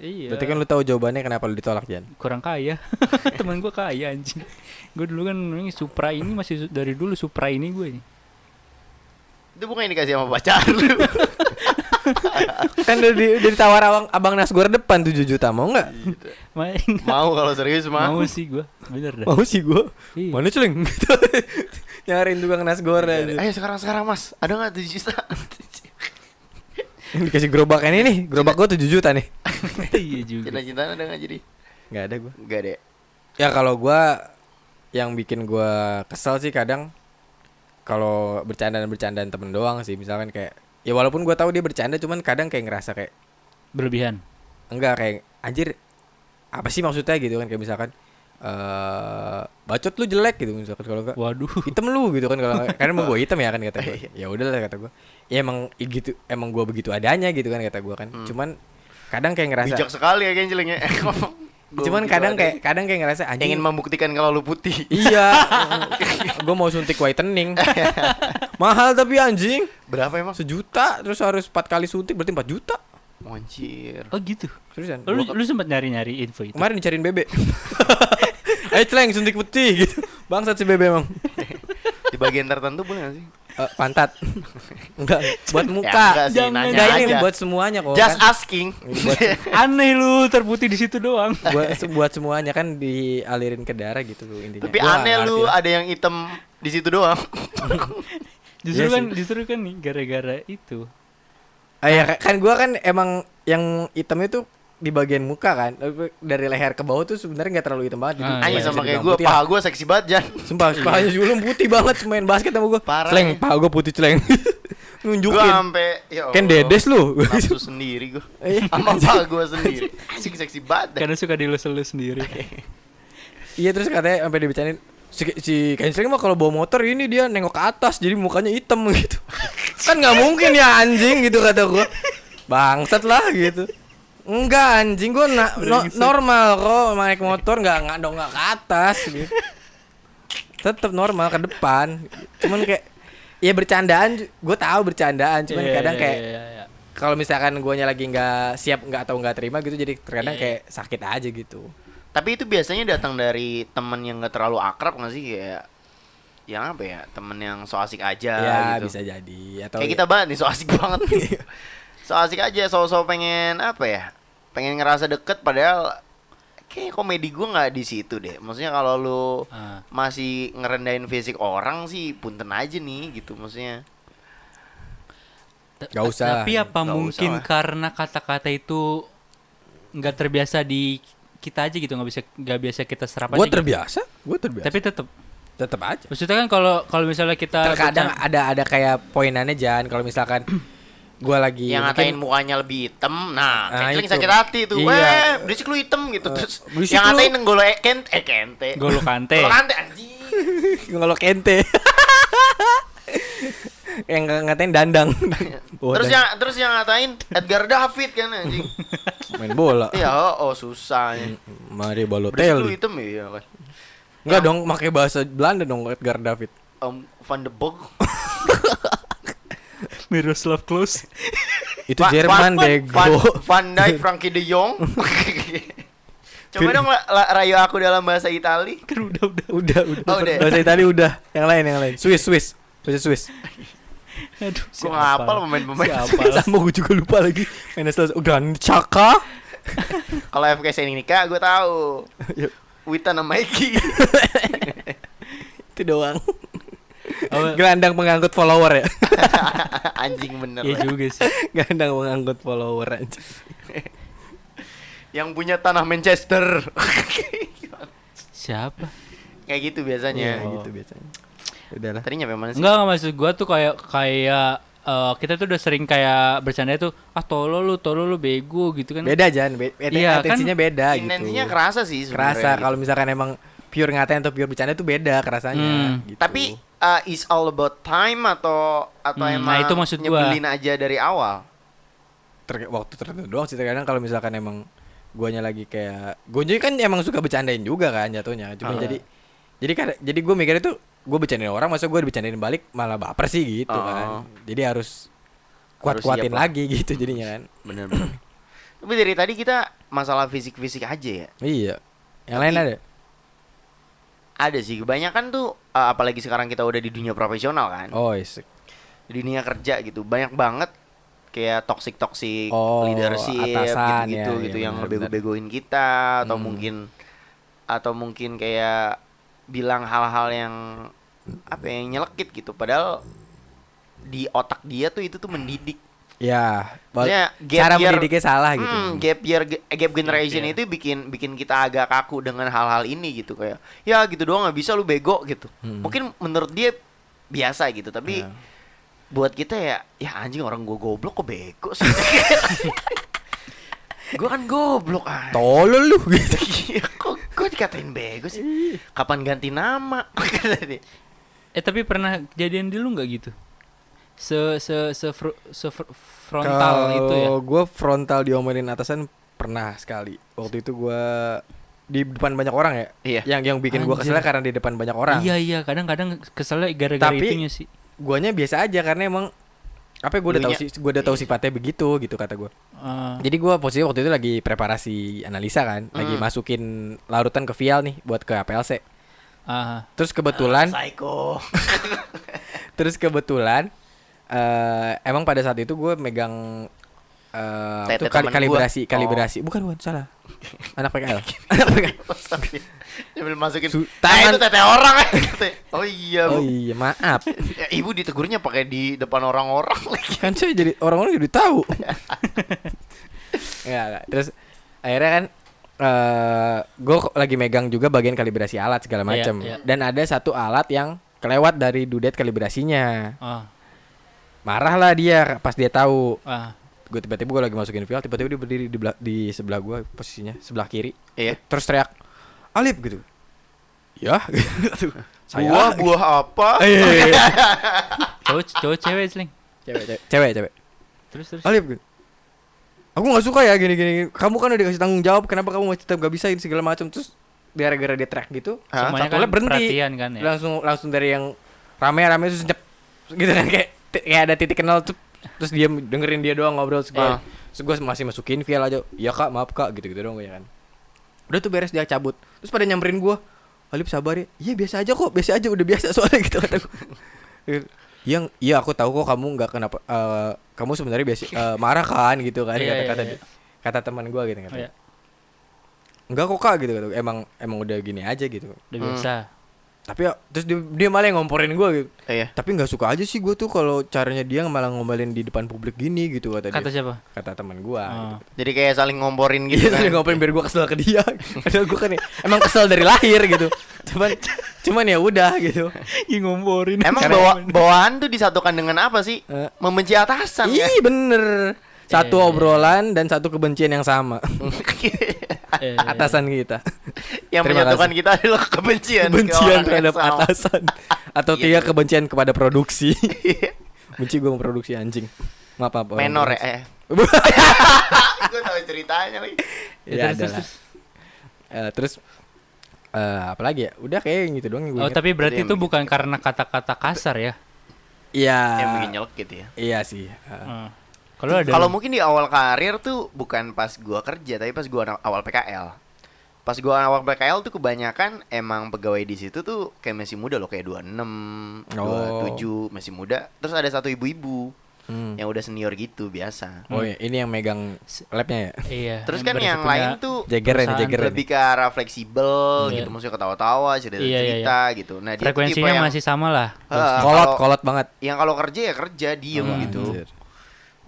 Iya. Berarti kan lu tahu jawabannya kenapa lu ditolak Jan. kurang kaya. temen gua kaya anjing. Gue dulu kan ini Supra ini masih dari dulu Supra ini gue nih. Itu bukan yang dikasih sama pacar lu. kan udah, di, udah ditawar abang, abang Nasgor depan 7 juta mau nggak? Mau kalau serius mau. Mau sih gua. Bener dah. Mau sih gua. Iya. Mana celeng? Gitu. Nyariin tukang Nasgor aja. Ayo sekarang sekarang mas, ada nggak tujuh juta? Dikasih gerobak ini nih, gerobak gua 7 juta nih. iya juga. Cinta-cintaan ada nggak jadi? Nggak ada gua. Gak deh. Ya kalau gua yang bikin gua kesel sih kadang kalau bercandaan-bercandaan temen doang sih misalkan kayak ya walaupun gua tahu dia bercanda cuman kadang kayak ngerasa kayak Berlebihan. enggak kayak anjir apa sih maksudnya gitu kan kayak misalkan eh bacot lu jelek gitu misalkan kalau enggak Waduh. hitam lu gitu kan kalau karena emang gue hitam ya kan kata gue ya udahlah kata gue ya emang i- gitu emang gue begitu adanya gitu kan kata gue kan Hmm. cuman kadang kayak ngerasa Bijak sekali ya Genjelingnya. cuman kadang kayak kadang kayak ngerasa anjing ingin membuktikan kalau lu putih. iya gue mau suntik whitening mahal tapi anjing Berapa emang? sejuta terus harus empat kali suntik berarti 4 juta Anjir. Oh gitu. terusan Lu, lu sempat nyari-nyari info itu. kemarin dicariin bebe ayo celeng suntik putih gitu bangsat si bebe emang Di bagian tertentu boleh gak sih? Eh, pantat enggak buat muka Ya, enggak sih, Jangan. enggak ini aja. buat semuanya kok Just kan. asking. Buat, Aneh lu terputih di situ doang. buat buat semuanya kan dialirin ke darah gitu loh intinya Tapi Gua aneh lu ada yang hitam di situ doang. Justru Iya kan sih. justru kan nih gara-gara itu. Ah, ya, kan gua kan emang yang hitam itu di bagian muka kan dari leher ke bawah tuh sebenarnya nggak terlalu hitam banget jadi Ah, iya, sama kayak gue, paha gue seksi banget Jan. sumpah pahanya Julum putih banget main basket sama gua Parah celeng ya. paha gua putih celeng Gue nunjukin sampai ya kan Allah, dedes lu Nafsu sendiri gue. Iya. Sama paha gue sendiri. Anjing seksi banget. Karena suka dilus-elus sendiri. iya terus katanya sampai dibicarain si, si Kensley mah kalau bawa motor ini dia nengok ke atas jadi mukanya hitam gitu. Kan nggak mungkin ya anjing gitu kata gua. Bangsat lah gitu. Enggak anjing gua na- no- normal kok naik motor nggak nggak dong nggak ke atas gitu. Tetap normal ke depan. Cuman kayak ya bercandaan gue tahu bercandaan cuman Iya, kadang iya, kayak iya, iya. kalau misalkan guanya lagi nggak siap nggak atau nggak terima gitu jadi terkadang Iya. kayak sakit aja gitu Tapi itu biasanya datang dari temen yang gak terlalu akrab gak sih kayak yang apa ya temen yang so asik aja ya gitu. bisa jadi atau Kayak kita banget nih so asik banget nih. so asik aja so-so pengen apa ya? Pengen ngerasa deket padahal kayak komedi gue nggak di situ deh. Maksudnya kalau lu Ah. masih ngerendahin fisik orang sih punten aja nih gitu maksudnya. Nggak usah Tapi apa Nggak mungkin usah karena kata-kata itu nggak terbiasa di kita aja gitu nggak bisa nggak biasa kita serap gue aja gitu. terbiasa gue terbiasa Tapi tetap tetap aja maksudnya kan kalau kalau misalnya kita terkadang ada ada kayak poinannya Jan kalau misalkan gue lagi yang mungkin- ngatain mukanya lebih hitam, nah, Nah, itu. sakit hati tuh. Iya. Weh, berisik lu hitam gitu. Eh, Terus berisik yang lu. ngatain nenggolo eh, kente, eh kente. Golo kante. Golo kante anjing. kalau kente yang ng- ngatain dandang. Oh, terus yang terus yang ngatain Edgar David kan anjing. main bola. Iya, oh, oh susah. ya. Mari Bersih lu Balotelli. hitam ya kan. Enggak dong, pakai bahasa Belanda dong Edgar David. Om Van de Boek. Miroslav Klose. Itu Va- Jerman Van- bego. Van, Van Dijk, Frankie de Jong. Coba dong rayu aku dalam bahasa Itali. Kan udah udah. udah, udah. Oh, udah. Bahasa Italia udah. Yang lain, yang lain. Swiss, Swiss. Bahasa Swiss. Aduh, Gue ngapal pemain-pemain. Siapa? Sama gue juga lupa lagi. Mainnya selesai. Udah, Caka. Kalau FK Senika gue tahu. Witan sama Eki. Itu doang. Apa? Gelandang pengangkut follower ya. Anjing bener. Iya juga sih. Gelandang pengangkut follower aja. Yang punya tanah Manchester. Siapa? Kayak gitu biasanya. Oh. gitu biasanya. Udahlah. Tadi nyampe mana sih? Enggak, enggak maksud gua tuh kayak kayak eh, kita tuh udah sering kayak bercanda tuh ah tolol lu tolol lu bego gitu kan Beda Jan, be be- Iya, kan atensinya beda gitu. Intensinya kerasa sih sebenarnya. kerasa gitu. kalau misalkan emang pure ngatain atau pure bercanda itu beda kerasanya Hmm. gitu. Tapi uh, is all about time atau atau Hmm, emang nah itu maksud gua. nyebelin aja dari awal? Ter- waktu tertentu doang sih terkadang kalau misalkan emang guanya lagi kayak gue kan emang suka bercandain juga kan jatuhnya cuma Ah. jadi jadi kan jadi gue mikir itu gue bercandain orang masa gue bercandain balik malah baper sih gitu Oh. kan jadi harus kuat kuatin lah. lagi gitu jadinya kan Bener bener. Tapi dari tadi kita masalah fisik-fisik aja ya. iya yang lain Tapi- ada Ada sih kebanyakan tuh uh, apalagi sekarang kita udah di dunia profesional kan. oh is Di dunia kerja gitu. Banyak banget kayak toxic toxic Oh, leadership atasan, gitu-gitu ya, gitu ya, yang benar, ngebego-begoin kita atau Hmm. mungkin atau mungkin kayak bilang hal-hal yang apa ya, yang nyelekit gitu. Padahal di otak dia tuh itu tuh mendidik. Ya Maksudnya gap cara year- mendidiknya salah gitu. Hmm, gap year gap generation year. itu bikin bikin kita agak kaku dengan hal-hal ini gitu kayak ya gitu doang nggak bisa lu bego gitu. Hmm. mungkin menurut dia biasa gitu tapi Ya. buat kita ya ya anjing orang gua goblok kok bego sih? Gua kan goblok ah tolol lu. Gitu Iya, kok dikatain bego sih. Kapan ganti nama? Eh tapi pernah kejadian di lu nggak gitu? Se se se, fro- se fr- frontal itu ya? gue frontal diomelin atasan pernah sekali. Waktu itu gue di depan banyak orang ya. Iya. Yang yang bikin gue kesel karena di depan banyak orang. iya iya. Kadang-kadang keselnya gara-gara itunya sih. Guanya biasa aja karena emang apa gue udah tahu Lunya- sih gue udah tahu sifatnya begitu gitu kata gue. Eh, Jadi gue posisi waktu itu lagi preparasi analisa kan, lagi Hmm. masukin larutan ke vial nih buat ke APLC. ah, Terus kebetulan, psycho terus kebetulan eh emang pada saat itu gue megang eh Tete itu kali- temen gua. kalibrasi, Oh. kalibrasi. Bukan bukan salah. Anak PKL. Anak PKL. Sambil masukin Su- tangan tangan- itu tete orang eh. Oh iya Oh bu iya, maaf. Ya, ibu ditegurnya pakai di depan orang-orang lagi kan saya jadi orang-orang jadi tahu. ya, enggak. terus akhirnya kan eh gue lagi megang juga bagian kalibrasi alat segala Iya, macam. iya. Dan ada satu alat yang kelewat dari dudet kalibrasinya. ah, Marah lah dia pas dia tahu. ah. Gue tiba-tiba gue lagi masukin file, tiba-tiba dia berdiri di, di sebelah gue posisinya sebelah kiri. iya Terus teriak, Alip gitu. Ya, gitu. buah buah apa Eh, iya, iya, iya. cowok cowok cewek sling cewek, cewek, cewek, cewek. terus terus Alip gitu. Aku nggak suka ya gini-gini. Kamu kan udah dikasih tanggung jawab, kenapa kamu masih tetap gak bisa ini segala macam terus gara-gara dia track gitu, Hah? semuanya kan berhenti. perhatian kan ya langsung langsung dari yang rame-rame terus nyep gitu kan kayak kayak ada titik kenal tuh terus dia dengerin dia doang ngobrol gue Ah. terus gue masih masukin file aja iya kak maaf kak gitu gitu doang ya kan udah tuh beres dia cabut terus pada nyamperin gue Alip sabar ya iya biasa aja kok biasa aja udah biasa soalnya gitu kata gue yang iya aku tahu kok kamu nggak kenapa eh, kamu sebenarnya biasa eh, marah kan gitu kan Iya, kata iya, kata iya. kata teman gue gitu kata Oh, iya. enggak kok kak gitu gua. emang emang udah gini aja gitu udah Hmm. Tapi ya, terus dia, dia malah yang ngomporin gue gitu iya tapi nggak suka aja sih gue tuh kalau caranya dia malah ngomelin di depan publik gini gitu kata, kata dia siapa kata teman gue Oh. jadi kayak saling ngomporin gitu. gitu Iya, kan dia ngomelin biar gue kesel ke dia. Padahal gue kan ya, emang kesel dari lahir gitu. Cuman, cuman ya udah gitu. Ih ngomporin emang bawa bawaan tuh disatukan dengan apa sih Eh, membenci atasan ya Ih bener. Satu Iya, iya, iya. obrolan dan satu kebencian yang sama. Eh, Atasan kita. yang Terima menyatukan kasih. kita adalah kebencian ke Kebencian terhadap sama. atasan. Atau Iya tiga kebencian kepada produksi. Benci gue memproduksi anjing. Maaf apa? Menor ya. Eh. Gue tahu ceritanya lagi. Ya, terus, ada lah. Eh, terus eh apa lagi ya? Udah kayak gitu doang yang gue Oh, tapi berarti itu bukan karena kata-kata kasar ya? Iya. Yang bikin gitu ya. Iya sih. Eh, Hmm. Kalau ada Kalau mungkin di awal karir tuh bukan pas gua kerja, tapi pas gua awal PKL. Pas gua awal PKL tuh kebanyakan emang pegawai di situ tuh kayak masih muda loh, kayak 26, Oh. 27, masih muda. Terus ada satu ibu-ibu hmm. yang udah senior gitu biasa. Oh iya, ini yang megang labnya ya? Iya. Terus kan yang lain tuh ini, perusahaan Jagger ini. lebih ke arah fleksibel Iya. gitu, maksudnya ketawa-tawa, cerita-cerita Iya, iya, gitu. Nah, dia tuh tipe Frekuensinya yang, masih sama lah. Ah, kolot, kalau- kolot banget. yang kalau kerja ya kerja diem Oh, gitu. Anjir.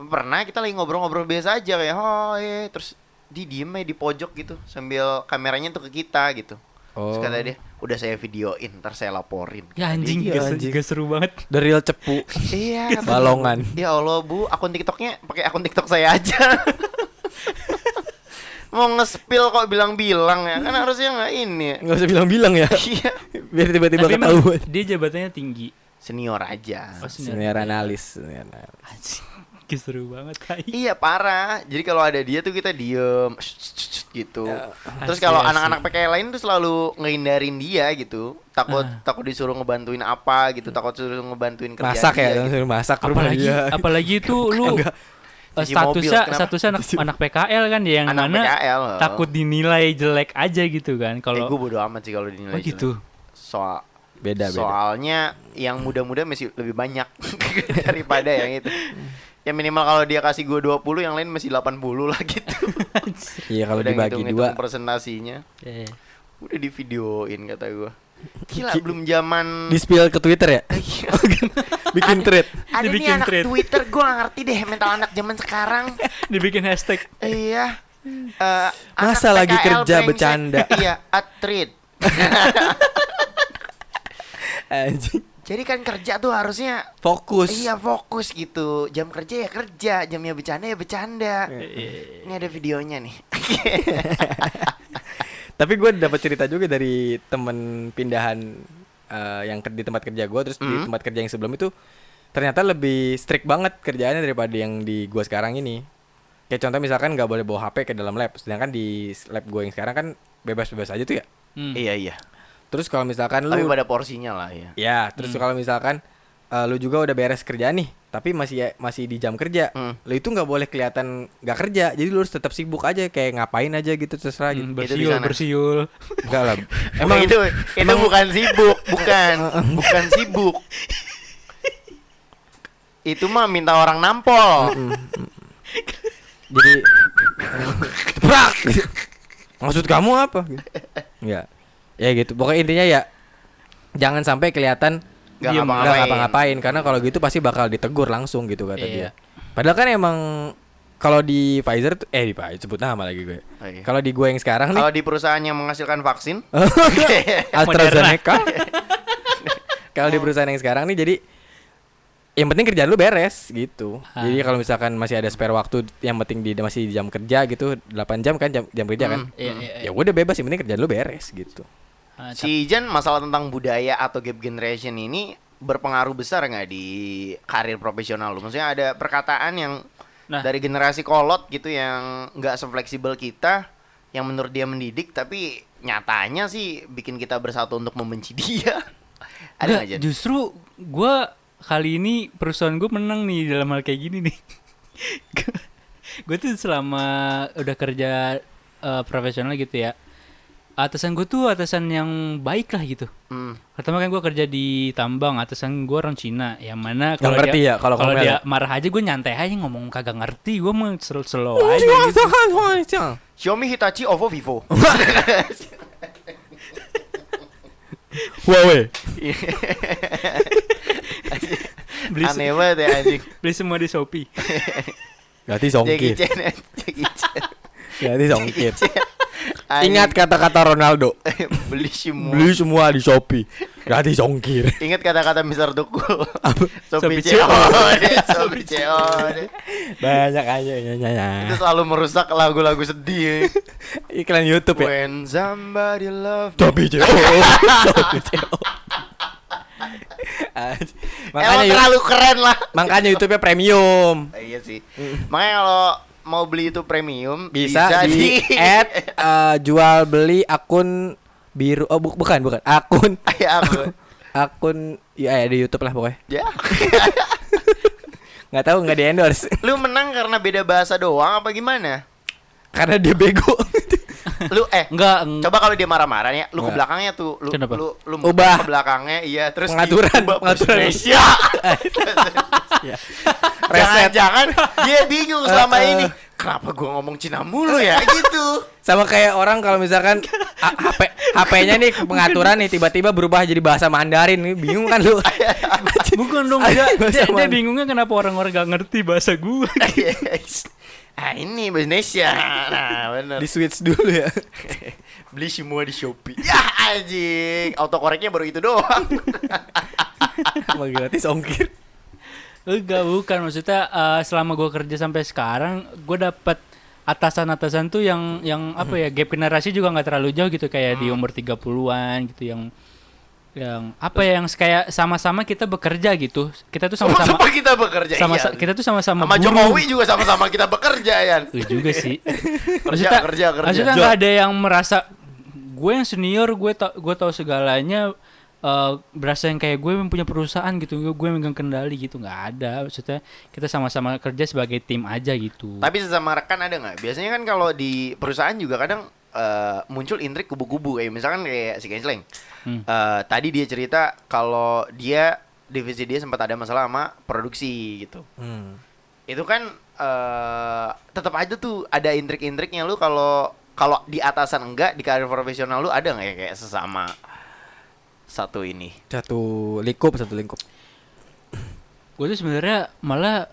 Pernah kita lagi ngobrol-ngobrol biasa aja kayak oh iya terus di diem di pojok gitu sambil kameranya tuh ke kita gitu. Oh. Terus kata dia, udah saya videoin, ntar saya laporin. Ya anjing, gak, anjing. gak seru banget. The real cepu. Iya, Balongan. Ya Allah bu, akun TikToknya pakai akun TikTok saya aja. Mau nge-spill kok bilang-bilang ya, kan harusnya nggak ini. ya. Nggak usah bilang-bilang ya. Iya, Biar tiba-tiba ketahuan. dia jabatannya tinggi. senior aja. Oh, senior. Senior analis. senior analis. Anjing, seru banget tai. Iya parah. Jadi kalau ada dia tuh kita diem gitu. Ya, Terus kalau anak-anak PKL lain tuh selalu ngehindarin dia gitu. Takut Ah. takut disuruh ngebantuin apa gitu. Takut disuruh ngebantuin kerjaan Masak ya, gitu. masak ke rumah Apalagi dia. apalagi itu lu Enggak. eh, Cuci mobil, statusnya statusnya anak, anak PKL kan ya yang Anak mana PKL. takut dinilai jelek aja gitu kan Eh, kalau gue bodo amat sih kalau dinilai oh gitu. jelek. Soal Beda, beda. soalnya yang muda-muda masih lebih banyak daripada yang itu. Ya minimal kalau dia kasih gue 20 yang lain masih 80 lah gitu. Iya kalau Udah dibagi ngitung-ngitung dua. presentasinya. Eh, Udah di videoin kata gue. Gila belum zaman Di spill ke Twitter ya? Iya. Bikin thread. Ada nih anak thread. Twitter gue gak ngerti deh mental anak zaman sekarang. dibikin hashtag iya. Eh, Masa anak lagi PKL kerja brengsek. bercanda? iya, at. Anjing. Jadi kan kerja tuh harusnya Fokus. iya fokus gitu. Jam kerja ya kerja, jamnya bercanda ya bercanda. Ini ada videonya nih. Tapi gue dapat cerita juga dari temen pindahan eh, yang di tempat kerja gue terus di Hmm. tempat kerja yang sebelum itu ternyata lebih strict banget kerjaannya daripada yang di gue sekarang ini. Kayak contoh misalkan nggak boleh bawa HP ke dalam lab, sedangkan di lab gue yang sekarang kan bebas-bebas aja tuh ya. hmm. iya iya. Terus kalau misalkan Tapi lu pada porsinya lah ya. Ya, terus kalau misalkan eh, lu juga udah beres kerjaan nih, tapi masih masih di jam kerja. Hmm. Lu itu nggak boleh kelihatan nggak kerja. Jadi lu harus tetap sibuk aja kayak ngapain aja gitu terserah gitu. Hmm, Itu di bersiul bersiul Enggak lah. Emang itu itu bukan sibuk, bukan bukan sibuk. itu mah minta orang nampol. Jadi! Maksud kamu apa? Enggak. Ya gitu. Pokoknya intinya ya jangan sampai kelihatan nggak ngapa-ngapain. ngapa-ngapain karena kalau gitu pasti bakal ditegur langsung gitu kata dia. Iya. Padahal kan emang kalau di Pfizer tuh eh di Pfizer sebut nama lagi gue. Oh, iya. Kalau di gue yang sekarang nih Kalau di perusahaan yang menghasilkan vaksin, AstraZeneca. kalau di perusahaan yang sekarang nih jadi yang penting kerjaan lu beres gitu. Ah. Jadi kalau misalkan masih ada spare waktu yang penting di masih di jam kerja gitu 8 jam kan jam, jam kerja kan. Hmm. Iya, iya, iya. Ya udah bebas yang penting kerjaan lu beres gitu. Ah, si Ijan masalah tentang budaya atau gap generation ini berpengaruh besar nggak di karir profesional lu? Maksudnya ada perkataan yang Nah. dari generasi kolot gitu yang nggak sefleksibel kita, yang menurut dia mendidik, tapi nyatanya sih bikin kita bersatu untuk membenci dia. ada Nggak, justru gua kali ini perusahaan gue menang nih dalam hal kayak gini nih. gue tuh selama udah kerja eh, profesional gitu ya, atasan gue tuh atasan yang baik lah gitu. Hmm. Pertama kan gue kerja di tambang, atasan gue orang Cina, yang mana kalau ngerti dia, ya kalau kalau dia ya? marah aja gue nyantai aja ngomong kagak ngerti, gue mau slow slow Oh, aja gitu. Xiaomi, Hitachi, Oppo, Vivo. Huawei. Beli, Aneh banget ya anjing. beli semua di Shopee. Berarti Jackie songkir. Chan, Ingat kata-kata Ronaldo. beli semua. Beli semua di Shopee. Berarti songkir. Ingat kata-kata Mister Tukul. Sopi Sopi COD, Sopi COD. Banyak aja ya, ya, ya. Itu selalu merusak lagu-lagu sedih. Iklan YouTube ya. When somebody love. Shopee CO. Shopee CO. Emang makanya terlalu keren lah. makanya YouTube-nya premium. Iya sih. Makanya kalau mau beli itu premium Bisa, di, add eh, jual beli akun biru. Oh, bu- bukan, bukan. Akun ya aku. akun ya ya, di YouTube lah pokoknya. ya. Nggak tahu nggak di endorse Lu menang karena beda bahasa doang apa gimana? karena dia bego. Lu eh Enggak, eng- Coba kalau dia marah-marah ya, lu ke belakangnya tuh, lu Kenapa? lu lu Ubah. ke belakangnya, iya, terus Pengaturan, diubah pengaturan. Indonesia. Ya. Jangan-jangan dia bingung selama Uh-uh. ini. Kenapa gua ngomong Cina mulu ya gitu. Sama kayak orang kalau misalkan HP HP-nya nih pengaturan nih tiba-tiba berubah jadi bahasa Mandarin nih bingung kan lu. bukan dong dia, dia, dia bingungnya kenapa orang-orang gak ngerti bahasa gue. ah ini bahasa Indonesia. Nah, bener. Di switch dulu ya. Beli semua di Shopee. Ya anjing, autokoreknya baru itu doang. Mau gratis ongkir. Enggak, bukan maksudnya eh, selama gue kerja sampai sekarang, gue dapat atasan-atasan tuh yang yang apa ya gap generasi juga nggak terlalu jauh gitu kayak di umur 30-an gitu yang yang apa ya yang kayak sama-sama kita bekerja gitu. Kita tuh sama-sama Sama-sama kita bekerja. sama iya. kita tuh sama-sama sama. Jokowi juga sama-sama kita bekerja ya. Juga sih. Kerja, kerja, kerja. Maksudnya nggak ada yang merasa gue yang senior, gue tau gue tahu segalanya. eh, berasa yang kayak gue yang punya perusahaan gitu, gue, gue megang kendali gitu, nggak ada. Maksudnya kita sama-sama kerja sebagai tim aja gitu. Tapi sesama rekan ada nggak? Biasanya kan kalau di perusahaan juga kadang eh, muncul intrik kubu-kubu kayak misalkan kayak si Kensleng. Hmm. Eh, tadi dia cerita kalau dia divisi dia sempat ada masalah sama produksi gitu. Hmm. Itu kan eh tetap aja tuh ada intrik-intriknya lu kalau kalau di atasan enggak di karir profesional lu ada nggak ya kayak sesama satu ini? Satu lingkup, satu lingkup. gue tuh sebenarnya malah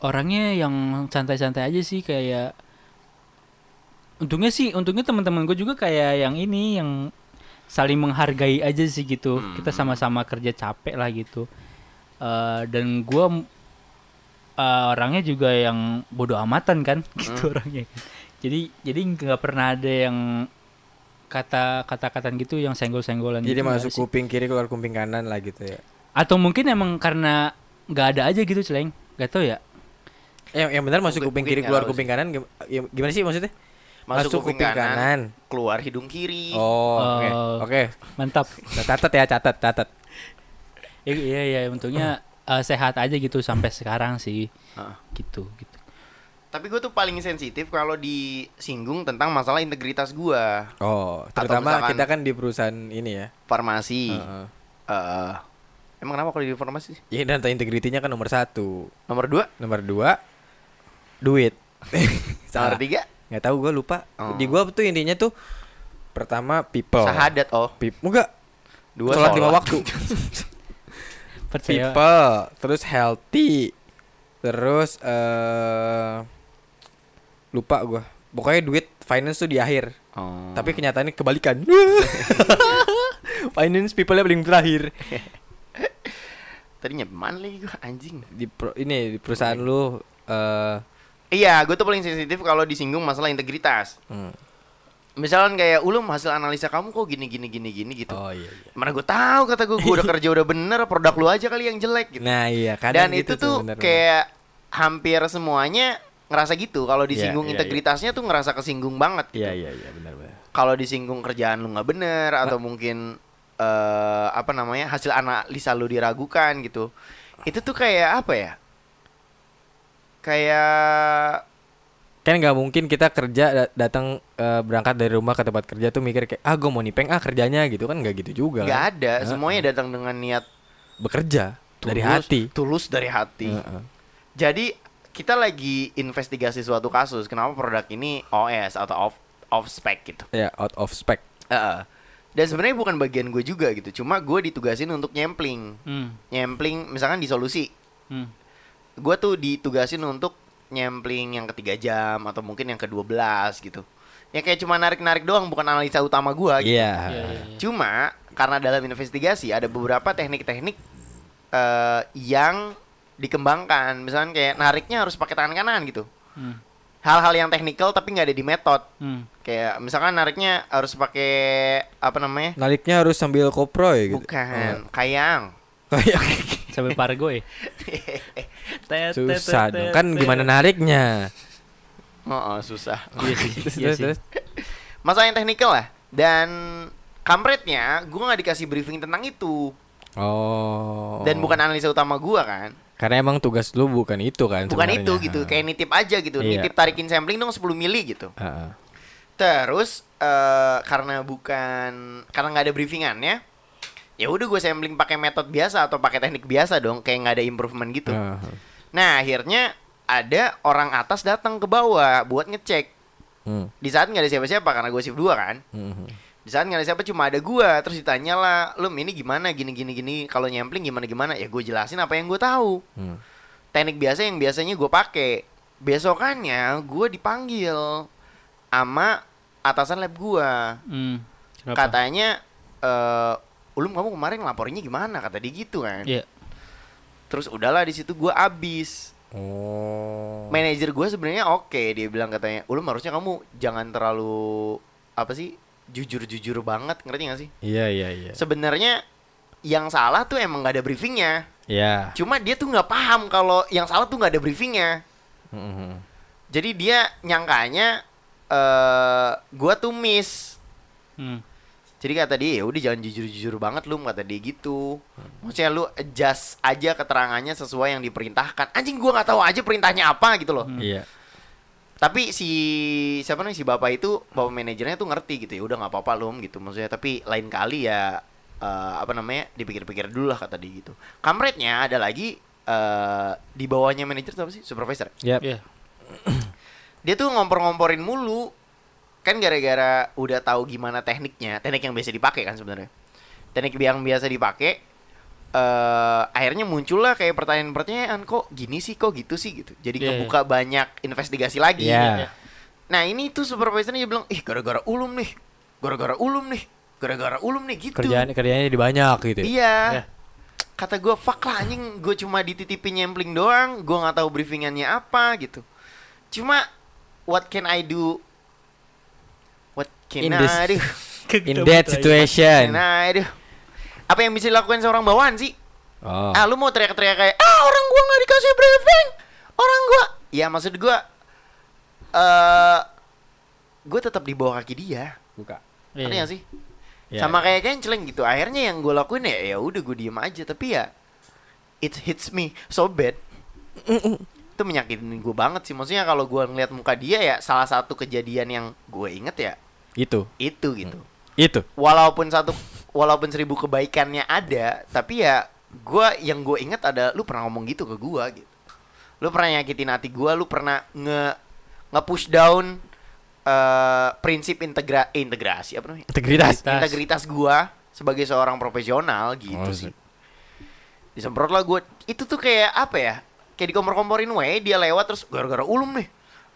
orangnya yang santai-santai aja sih kayak untungnya sih untungnya teman-teman gue juga kayak yang ini yang saling menghargai aja sih gitu Hmm. kita sama-sama kerja capek lah gitu Eh, dan gue orangnya juga yang bodoh amatan kan gitu orangnya jadi jadi nggak pernah ada yang kata kata-kataan gitu yang senggol-senggolan Jadi gitu, nggak masuk sih. kuping kiri keluar kuping kanan lah gitu ya. Atau mungkin emang karena nggak ada aja gitu, Celeng. Gak tau ya. Yang yang benar masuk kuping kiri keluar nggak kuping kanan ya, gimana sih maksudnya? Masuk, kuping, kanan, kanan. keluar hidung kiri. Oh, oke. Oh. Oke. Mantap. Catat ya, catat, catat. Ya, iya iya untungnya eh, sehat aja gitu sampai sekarang sih. Heeh. Gitu gitu. Tapi gue tuh paling sensitif kalau disinggung tentang masalah integritas gua Oh, terutama kita kan di perusahaan ini ya. farmasi. Heeh. Eh, emang kenapa kalau di farmasi? Ya dan integritinya kan nomor satu. Nomor dua, Nomor dua, duit. nomor tiga, Nggak tahu gue lupa. Oh. Di gua tuh intinya tuh pertama people. sahadat oh. Pip, enggak. Dua sholat lima waktu. Percaya. people, terus healthy. Terus eh lupa gua. Pokoknya duit finance tuh di akhir. Oh. Tapi kenyataannya kebalikan. finance people-nya paling terakhir. tadinya mana lagi gua anjing. Di pro- ini di perusahaan lu eh Iya, gue tuh paling sensitif kalau disinggung masalah integritas. hmm. Misalkan kayak ulum hasil analisa kamu kok gini gini gini gini gitu. Oh iya iya. Mana gue tahu kata gue, gue udah kerja udah bener, produk lu aja kali yang jelek gitu. Nah, iya kadang Dan gitu itu tuh bener, bener. kayak hampir semuanya ngerasa gitu. Kalau disinggung iya, iya. integritasnya tuh ngerasa kesinggung banget gitu. Iya iya iya benar benar. Kalau disinggung kerjaan lu nggak bener atau mungkin eh apa namanya hasil analisa lu diragukan gitu. Itu tuh kayak apa ya? Kayak Kan nggak mungkin kita kerja da- datang eh, berangkat dari rumah ke tempat kerja tuh mikir kayak ah gue mau nipeng ah kerjanya gitu kan nggak gitu juga. nggak kan. ada. Heeh. Semuanya datang dengan niat bekerja dari tulus- hati. Tulus dari hati. Heeh. Jadi kita lagi investigasi suatu kasus kenapa produk ini OS atau off off spec gitu. Ya out of spec. Heeh. Dan sebenarnya bukan bagian gue juga gitu. Cuma gue ditugasin untuk nyempling. Hmm. Nyempling misalkan di solusi. Hmm. Gue tuh ditugasin untuk nyempling yang ketiga jam atau mungkin yang ke-12 gitu. Ya kayak cuma narik-narik doang bukan analisa utama gua gitu. Iya. Iya, iya, iya. Cuma karena dalam investigasi ada beberapa teknik-teknik eh, yang dikembangkan. Misalnya kayak nariknya harus pakai tangan kanan gitu. Hmm. Hal-hal yang teknikal tapi nggak ada di metode. Hmm. Kayak misalkan nariknya harus pakai apa namanya? Nariknya harus sambil kopro ya gitu. Bukan, kayang. Kayak sampai pargo ya. Susah dong. Kan gimana nariknya? Oh, oh, susah. Iya sih. Terus, iya sih. terus. Masalah yang teknikal lah. Dan kampretnya, gue nggak dikasih briefing tentang itu. Oh. Dan bukan analisa utama gue kan. karena emang tugas lu bukan itu kan Bukan sebenarnya. itu gitu. Kayak nitip aja gitu. Iya. Nitip tarikin sampling dong 10 mili gitu. Heeh. Terus eh karena bukan karena nggak ada briefingannya, ya udah gue sampling pakai metode biasa atau pakai teknik biasa dong, kayak nggak ada improvement gitu. Heeh. Nah akhirnya ada orang atas datang ke bawah buat ngecek. Hmm. Di saat nggak ada siapa-siapa karena gue shift 2 kan. Hmm. Di saat nggak ada siapa cuma ada gua terus ditanya lah, "Lum ini gimana gini gini gini kalau nyampling gimana gimana?" Ya gue jelasin apa yang gue tahu. Hmm. Teknik biasa yang biasanya gue pakai. Besokannya gue dipanggil sama atasan lab gua. Hmm. Kenapa? Katanya eh Ulum kamu kemarin laporinnya gimana kata dia gitu kan. Iya. Terus udahlah di situ gua abis. Oh. Manajer gua sebenarnya oke, dia bilang katanya, "Ulum harusnya kamu jangan terlalu apa sih? jujur-jujur banget, ngerti gak sih?" Iya iya iya. Sebenarnya yang salah tuh emang gak ada briefingnya. Iya. Cuma dia tuh nggak paham kalau yang salah tuh nggak ada briefingnya. Hmm. Jadi dia nyangkanya eh gua tuh miss. Hmm. Jadi kata dia, ya udah jangan jujur-jujur banget lu kata dia gitu. Maksudnya lu adjust aja keterangannya sesuai yang diperintahkan. Anjing gua nggak tahu aja perintahnya apa gitu loh. Hmm. Iya. Tapi si siapa nih si bapak itu bapak manajernya tuh ngerti gitu ya udah nggak apa-apa lum gitu maksudnya tapi lain kali ya eh, apa namanya dipikir-pikir dulu lah kata dia gitu. Kamretnya ada lagi eh di bawahnya manajer apa sih supervisor. Yap. Iya. Dia tuh ngompor-ngomporin mulu kan gara-gara udah tahu gimana tekniknya teknik yang biasa dipakai kan sebenarnya teknik yang biasa dipakai eh akhirnya muncullah kayak pertanyaan-pertanyaan kok gini sih kok gitu sih gitu jadi Iya, iya. ngebuka banyak investigasi lagi Iya. Nah ini tuh supervisornya dia bilang, ih gara-gara ulum nih, gara-gara ulum nih, gara-gara ulum nih gitu. Kerjaan kerjanya jadi banyak gitu. ya? Iya. Iya. Kata gue, fuck lah anjing, gue cuma dititipin nyempling doang, gue nggak tahu briefingannya apa gitu. Cuma, what can I do? In this-? In that situation. I do? Apa yang bisa dilakukan seorang bawahan sih? Oh. Ah lu mau teriak-teriak kayak ah orang gua nggak dikasih briefing, orang gua. Ya maksud gua, eh, gue tetap di bawah kaki dia. Buka. Iya. Ngerti gak sih? Iya. Sama kayak canceling gitu. Akhirnya yang gue lakuin ya ya udah gue diem aja. Tapi ya it hits me so bad. Itu menyakitin gue banget sih. Maksudnya kalau gue ngeliat muka dia ya salah satu kejadian yang gue inget ya Itu. itu gitu. Itu. Walaupun satu walaupun seribu kebaikannya ada, tapi ya gue yang gue inget ada lu pernah ngomong gitu ke gue gitu. Lu pernah nyakitin hati gue, lu pernah nge nge push down eh, prinsip integra integrasi apa namanya? Integritas. Tas. integritas gua sebagai seorang profesional gitu Oh, sih. Disemprot lah gua. Itu tuh kayak apa ya? Kayak dikompor-komporin we, dia lewat terus gara-gara ulum nih.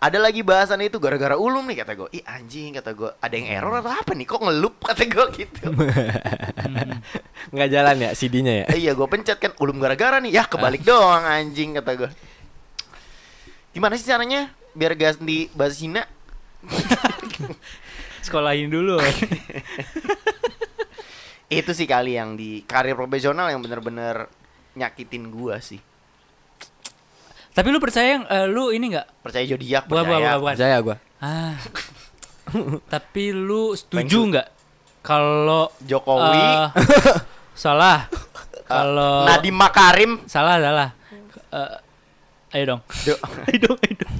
Ada lagi bahasan itu gara-gara ulum nih kata gua. Ih anjing kata gua, ada yang error atau apa nih? Kok ngelup kata gua gitu. Nggak jalan ya CD-nya ya. Eh, iya gua pencet kan ulum gara-gara nih. Ya kebalik doang anjing kata gua. Gimana sih caranya biar ganti bahasa Cina? Sekolahin dulu. Itu sih kali yang di karir profesional yang bener-bener nyakitin gua sih. Tapi lu percaya yang eh, lu ini nggak? Percaya zodiak, Bukan, bukan, percaya. bukan, bukan. Percaya gua. Ah. Tapi lu setuju nggak kalau Jokowi, eh, salah? Kalau Nadiem Makarim, salah salah. Eh, ayo dong. Do- ayo dong, ayo dong.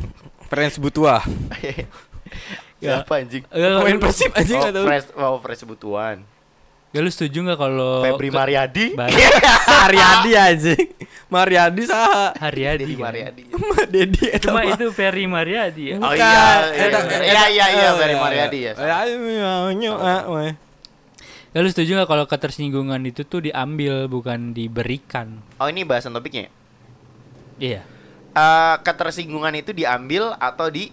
Friends Butua. siapa anjing? Eh, Pemain Persib anjing Oh, tahu. Pres, oh, Pres Butuan. Ya lu setuju nggak kalau Febri ke- Mariadi. Mariadi anjing. Mariadi saha? Haryadi Dedi kan? Mariadi. Mah Dedi Cuma itu Ferry Mariadi ya. Oh iya, iya, iya, eta- iya, iya, eh, Ferry Mariadi ya. Ya lu setuju nggak kalau ketersinggungan itu tuh diambil bukan diberikan? Oh ini bahasan topiknya. ya? Iya. Eh, ketersinggungan itu diambil atau di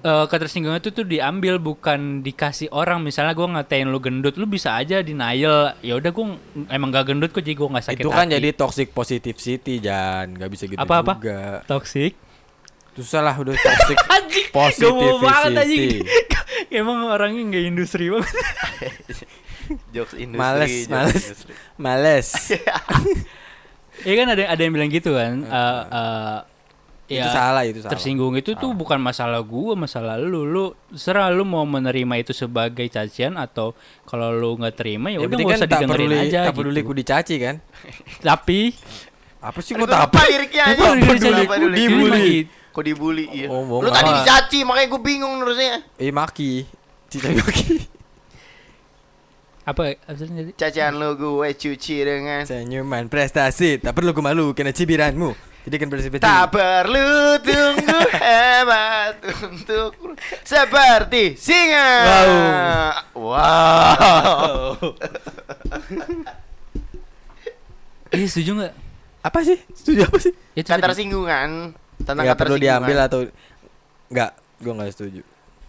Eh ketersinggungan itu tuh diambil bukan dikasih orang misalnya gue ngatain lu gendut lu bisa aja denial ya udah gue emang gak gendut kok jadi gue nggak sakit Itu kan hati. jadi toxic positivity Jan, nggak bisa gitu Apa, apa? juga. toxic Susah lah udah toxic anjing positivity. emang orangnya nggak industri banget Jokes industri. Males, jokes males. industri. Males. Iya kan ada ada yang bilang gitu kan. eh eh, itu ya, salah itu salah. tersinggung itu tuh bukan masalah gua, masalah lu. Lu serah lu mau menerima itu sebagai cacian atau kalau lu nggak terima ya Ya, udah nggak usah tak didengerin peduli, aja tak peduli gitu. ku dicaci kan? Tapi Apa sih gua tak lupa liriknya aja. Apa Gua liriknya. dibully? Kok dibully? Iya. Oh, mau Lu tadi dicaci makanya gue bingung terusnya. Eh maki. Dicaci maki. apa apa? Cacian lu gue cuci dengan Senyuman prestasi, tak perlu ku malu kena cibiranmu. Jadi kan prestasi. Tak perlu tunggu hebat untuk seperti singa. Wow. Wow. Iya setuju nggak? Apa sih? Setuju apa sih? Tadi. Ketersinggungan tentang Enggak perlu diambil atau enggak? Gua enggak setuju.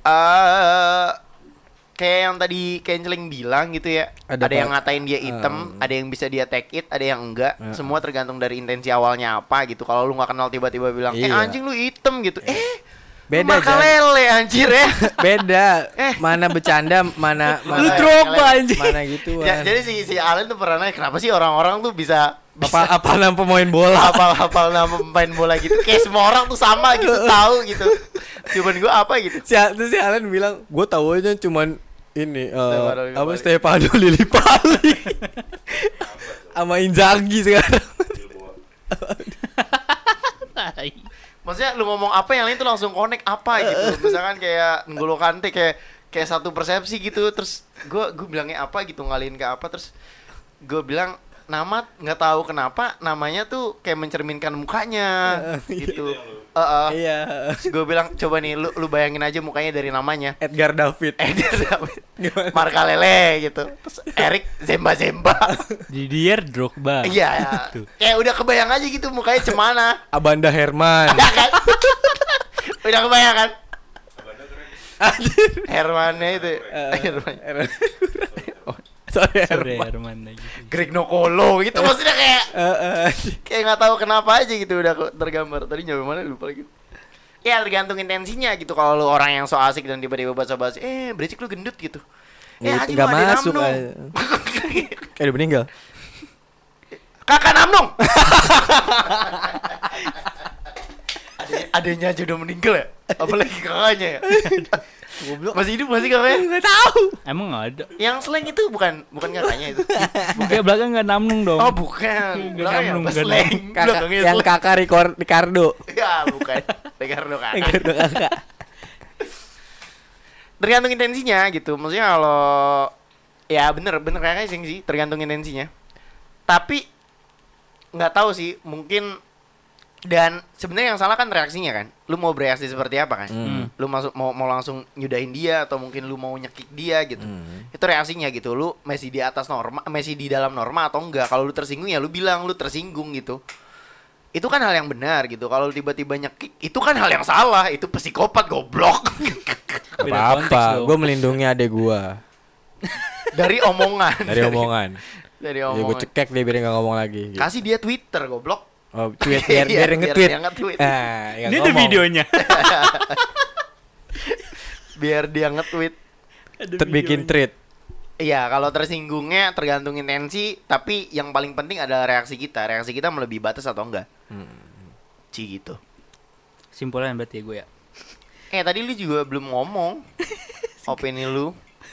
eh kayak yang tadi Kenceling bilang gitu ya. Ada Ada, yang apa? ngatain dia item, Um. ada yang bisa dia take it, ada yang enggak. Ya. Semua tergantung dari intensi awalnya apa gitu. Kalau lu nggak kenal tiba-tiba bilang, "Eh Iya. anjing lu item" gitu. Eh, Beda, Marka lele anjir ya. Beda. Eh. Mana bercanda, mana Lu mana Drogba, anjing. Mana gitu. Ja- jadi si si Allen tuh pernah nanya, kenapa sih orang-orang tuh bisa apa apa nama pemain bola? hafal-hafal nama pemain bola gitu kayak semua orang tuh sama gitu tahu gitu cuman gue apa gitu Si terus si Alan bilang, "Gue tahu aja cuman ini eh, Stefano Lillipali." apa Stefano Lillipali sama Inzaghi sekarang." Maksudnya lu ngomong apa yang lain tuh langsung connect apa gitu. Misalkan kayak N'Golo Kante kayak kayak satu persepsi gitu. Terus gue gue bilangnya apa gitu ngalihin ke apa. Terus gue bilang nama nggak tahu kenapa namanya tuh kayak mencerminkan mukanya gitu Heeh. Iya. Terus gue bilang coba nih lu lu bayangin aja mukanya dari namanya Edgar David. Eder David Gimana? Marka Lele gitu terus Erik Zemba Zemba Didier Drogba. Iya, ya. kayak udah kebayang aja gitu mukanya cemana. Abanda Herman. Ya kan? udah kebayang kan? Hermannya itu. Eh, Herman. Herman. Sorry Sorry Herman. Herman lagi. Greg Nokolo gitu maksudnya kayak Eh, eh, kayak nggak tahu kenapa aja gitu udah tergambar. Tadi nyampe mana lupa lagi. Ya tergantung intensinya gitu kalau lu orang yang so asik dan tiba-tiba bahasa-bahasa eh berisik lu gendut gitu. Eh Gitu, anjing nggak masuk. Kayak udah meninggal. Kakak Namnung. adanya, adanya aja udah meninggal ya. Apalagi kakaknya ya. Goblok. Masih hidup masih kakaknya? Enggak tahu. Emang nggak ada. Yang slang itu bukan bukan kakaknya itu. Kayak belakang nggak namnung dong. Oh, bukan. Nggak Belakangnya namnung, apa? nggak Slang. Kakak, yang slang. kakak Ricor- Ricardo. Ya, bukan. Ricardo kakak. Ricardo kakak. Tergantung intensinya gitu. Maksudnya kalau ya bener bener kakaknya sih sih tergantung intensinya. Tapi nggak tahu sih mungkin dan sebenarnya yang salah kan reaksinya kan. Lu mau bereaksi seperti apa kan? Hmm. lu masuk mau mau langsung nyudahin dia atau mungkin lu mau nyekik dia gitu Hmm. itu reaksinya gitu lu masih di atas norma masih di dalam norma atau enggak kalau lu tersinggung ya lu bilang lu tersinggung gitu itu kan hal yang benar gitu kalau lu tiba-tiba nyekik itu kan hal yang salah itu psikopat goblok apa-apa, dong. gue melindungi adek gue dari omongan dari omongan. dari Ya gue omongan cekek dia biar nggak ngomong lagi. gitu. kasih dia twitter goblok Oh, tweet biar Iya, biar nge-tweet. dia nge-tweet. Ah, yang Ini ada ngomong. videonya. biar dia nge-tweet Ada Ter- bikin videonya. tweet. Iya, kalau tersinggungnya tergantung intensi, tapi yang paling penting adalah reaksi kita. Reaksi kita melebihi batas atau enggak. Ci gitu. Simpulan berarti ya gue ya. Eh, tadi lu juga belum ngomong. Opini lu.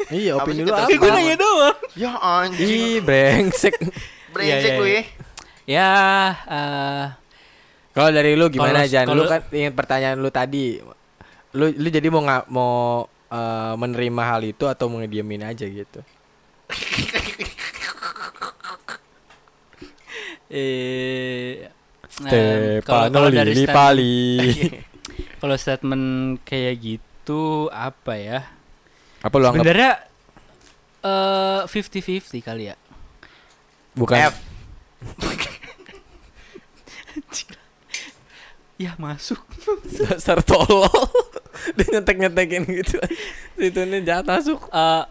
Iya, Apa opini lu apa? semua nanya doang. Ya anjing. Ih, brengsek. Brengsek Iya, iya, lu iya. ya. Ya, eh Kalau dari lu gimana Kalau- Jan? Lu kalau- kan ingin pertanyaan lu tadi. Lu lu jadi mau nggak mau eh, menerima hal itu atau mau ngediemin aja gitu? eh eh, kalau- Stefano statement- Lillipali. Kalau statement kayak gitu apa ya? Apa lu anggap Sebenarnya eh 50-50 kali ya. bukan F. Ya masuk. dasar tolol? Dia nyetek-nyetekin gitu. Itu nih jahat masuk. Eh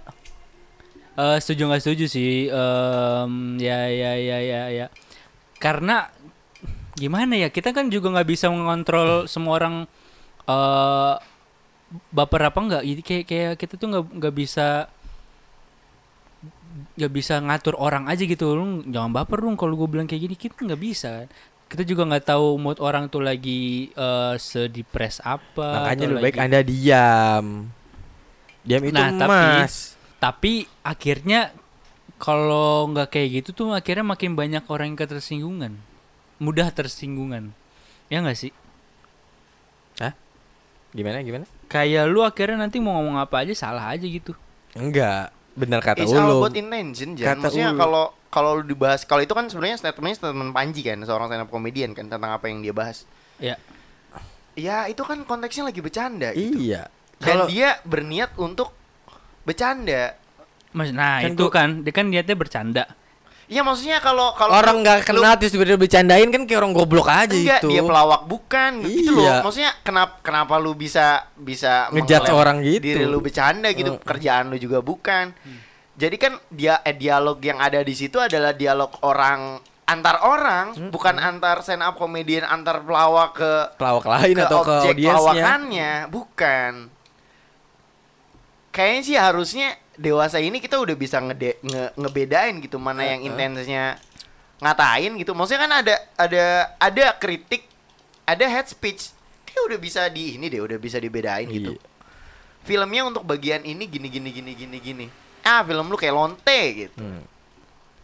eh, setuju nggak setuju sih? Em, ya ya ya ya ya. Karena gimana ya kita kan juga nggak bisa mengontrol semua orang eh baper apa enggak jadi kayak kayak kita tuh nggak nggak bisa nggak bisa ngatur orang aja gitu lu jangan baper dong kalau gue bilang kayak gini kita nggak bisa kan kita juga nggak tahu mood orang tuh lagi eh, sedepres apa Makanya lebih baik lagi- Anda diam. Diam itu Nah, tapi- emas. tapi akhirnya kalau nggak kayak gitu tuh akhirnya makin banyak orang yang ketersinggungan mudah tersinggungan ya nggak sih Gimana gimana? kayak lu akhirnya nanti mau ngomong apa aja salah aja gitu Enggak, benar kata It's all Ulum. about intention, Jan. Kata Maksudnya kalau kalau lu dibahas kalau itu kan sebenarnya statementnya statement Panji kan, seorang stand up comedian kan tentang apa yang dia bahas. ya Ya, itu kan konteksnya lagi bercanda gitu. Iya. Dan Kalau dia berniat untuk bercanda. Mas, nah Kan itu gua- kan dia kan niatnya bercanda Iya, maksudnya kalau kalau orang nggak lu- kenal terus tiba-tiba bercandain kan kayak orang goblok aja Enggak, itu. dia pelawak bukan gitu loh. Iya. Maksudnya kenapa kenapa lu bisa bisa mengelem orang gitu. Diri lu bercanda gitu, Mm. kerjaan lu juga bukan. Jadi kan dia eh, dialog yang ada di situ adalah dialog orang antar orang, bukan antar stand up comedian antar pelawak ke pelawak lain ke atau ke objek pelawakannya, bukan. Kayaknya sih harusnya dewasa ini kita udah bisa ngede, nge- ngebedain gitu mana yang intensnya ngatain gitu. Maksudnya kan ada ada ada kritik, ada head speech. Kayak udah bisa di ini deh, udah bisa dibedain gitu. Iya. Filmnya untuk bagian ini gini gini gini gini gini. Ah, film lu kayak lonte gitu. Hmm.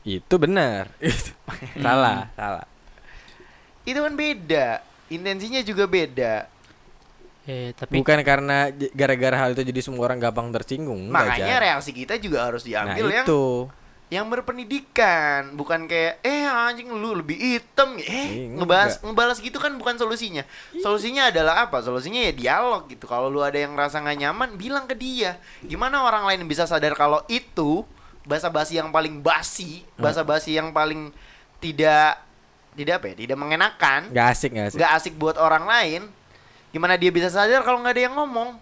Itu benar. salah, salah. Itu kan beda. Intensinya juga beda. eh tapi Bukan karena gara-gara hal itu jadi semua orang gampang tersinggung. enggak, Makanya reaksi kita juga harus Nah, diambil yang itu. Yang berpendidikan bukan kayak eh anjing lu lebih hitam. Eh Iya, ngebahas enggak. ngebalas gitu kan bukan solusinya. Solusinya adalah apa? Solusinya ya dialog gitu. Kalau lu ada yang rasa nggak nyaman bilang ke dia. Gimana orang lain bisa sadar kalau itu bahasa basi yang paling basi bahasa basi yang paling tidak tidak apa ya tidak mengenakan Nggak asik, nggak asik. nggak asik buat orang lain gimana dia bisa sadar kalau nggak ada yang ngomong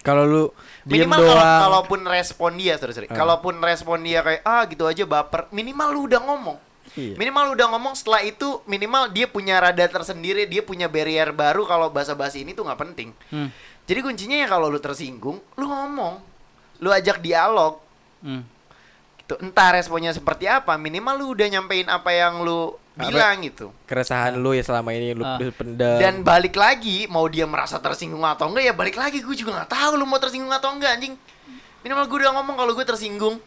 Kalau lu diem minimal kalau doang. kalaupun respon dia sorry, sorry. Ah. kalaupun respon dia kayak ah gitu aja baper minimal lu udah ngomong Iya. minimal lu udah ngomong setelah itu minimal dia punya rada tersendiri dia punya barrier baru kalau bahasa basi ini tuh nggak penting hmm, jadi kuncinya ya kalau lu tersinggung lu ngomong lu ajak dialog hmm. gitu entah responnya seperti apa minimal lu udah nyampein apa yang lu bilang gitu keresahan lu ya selama ini lu Ah. pendam. dan balik lagi mau dia merasa tersinggung atau enggak ya balik lagi gue juga nggak tahu lu mau tersinggung atau enggak anjing minimal gue udah ngomong kalau gue tersinggung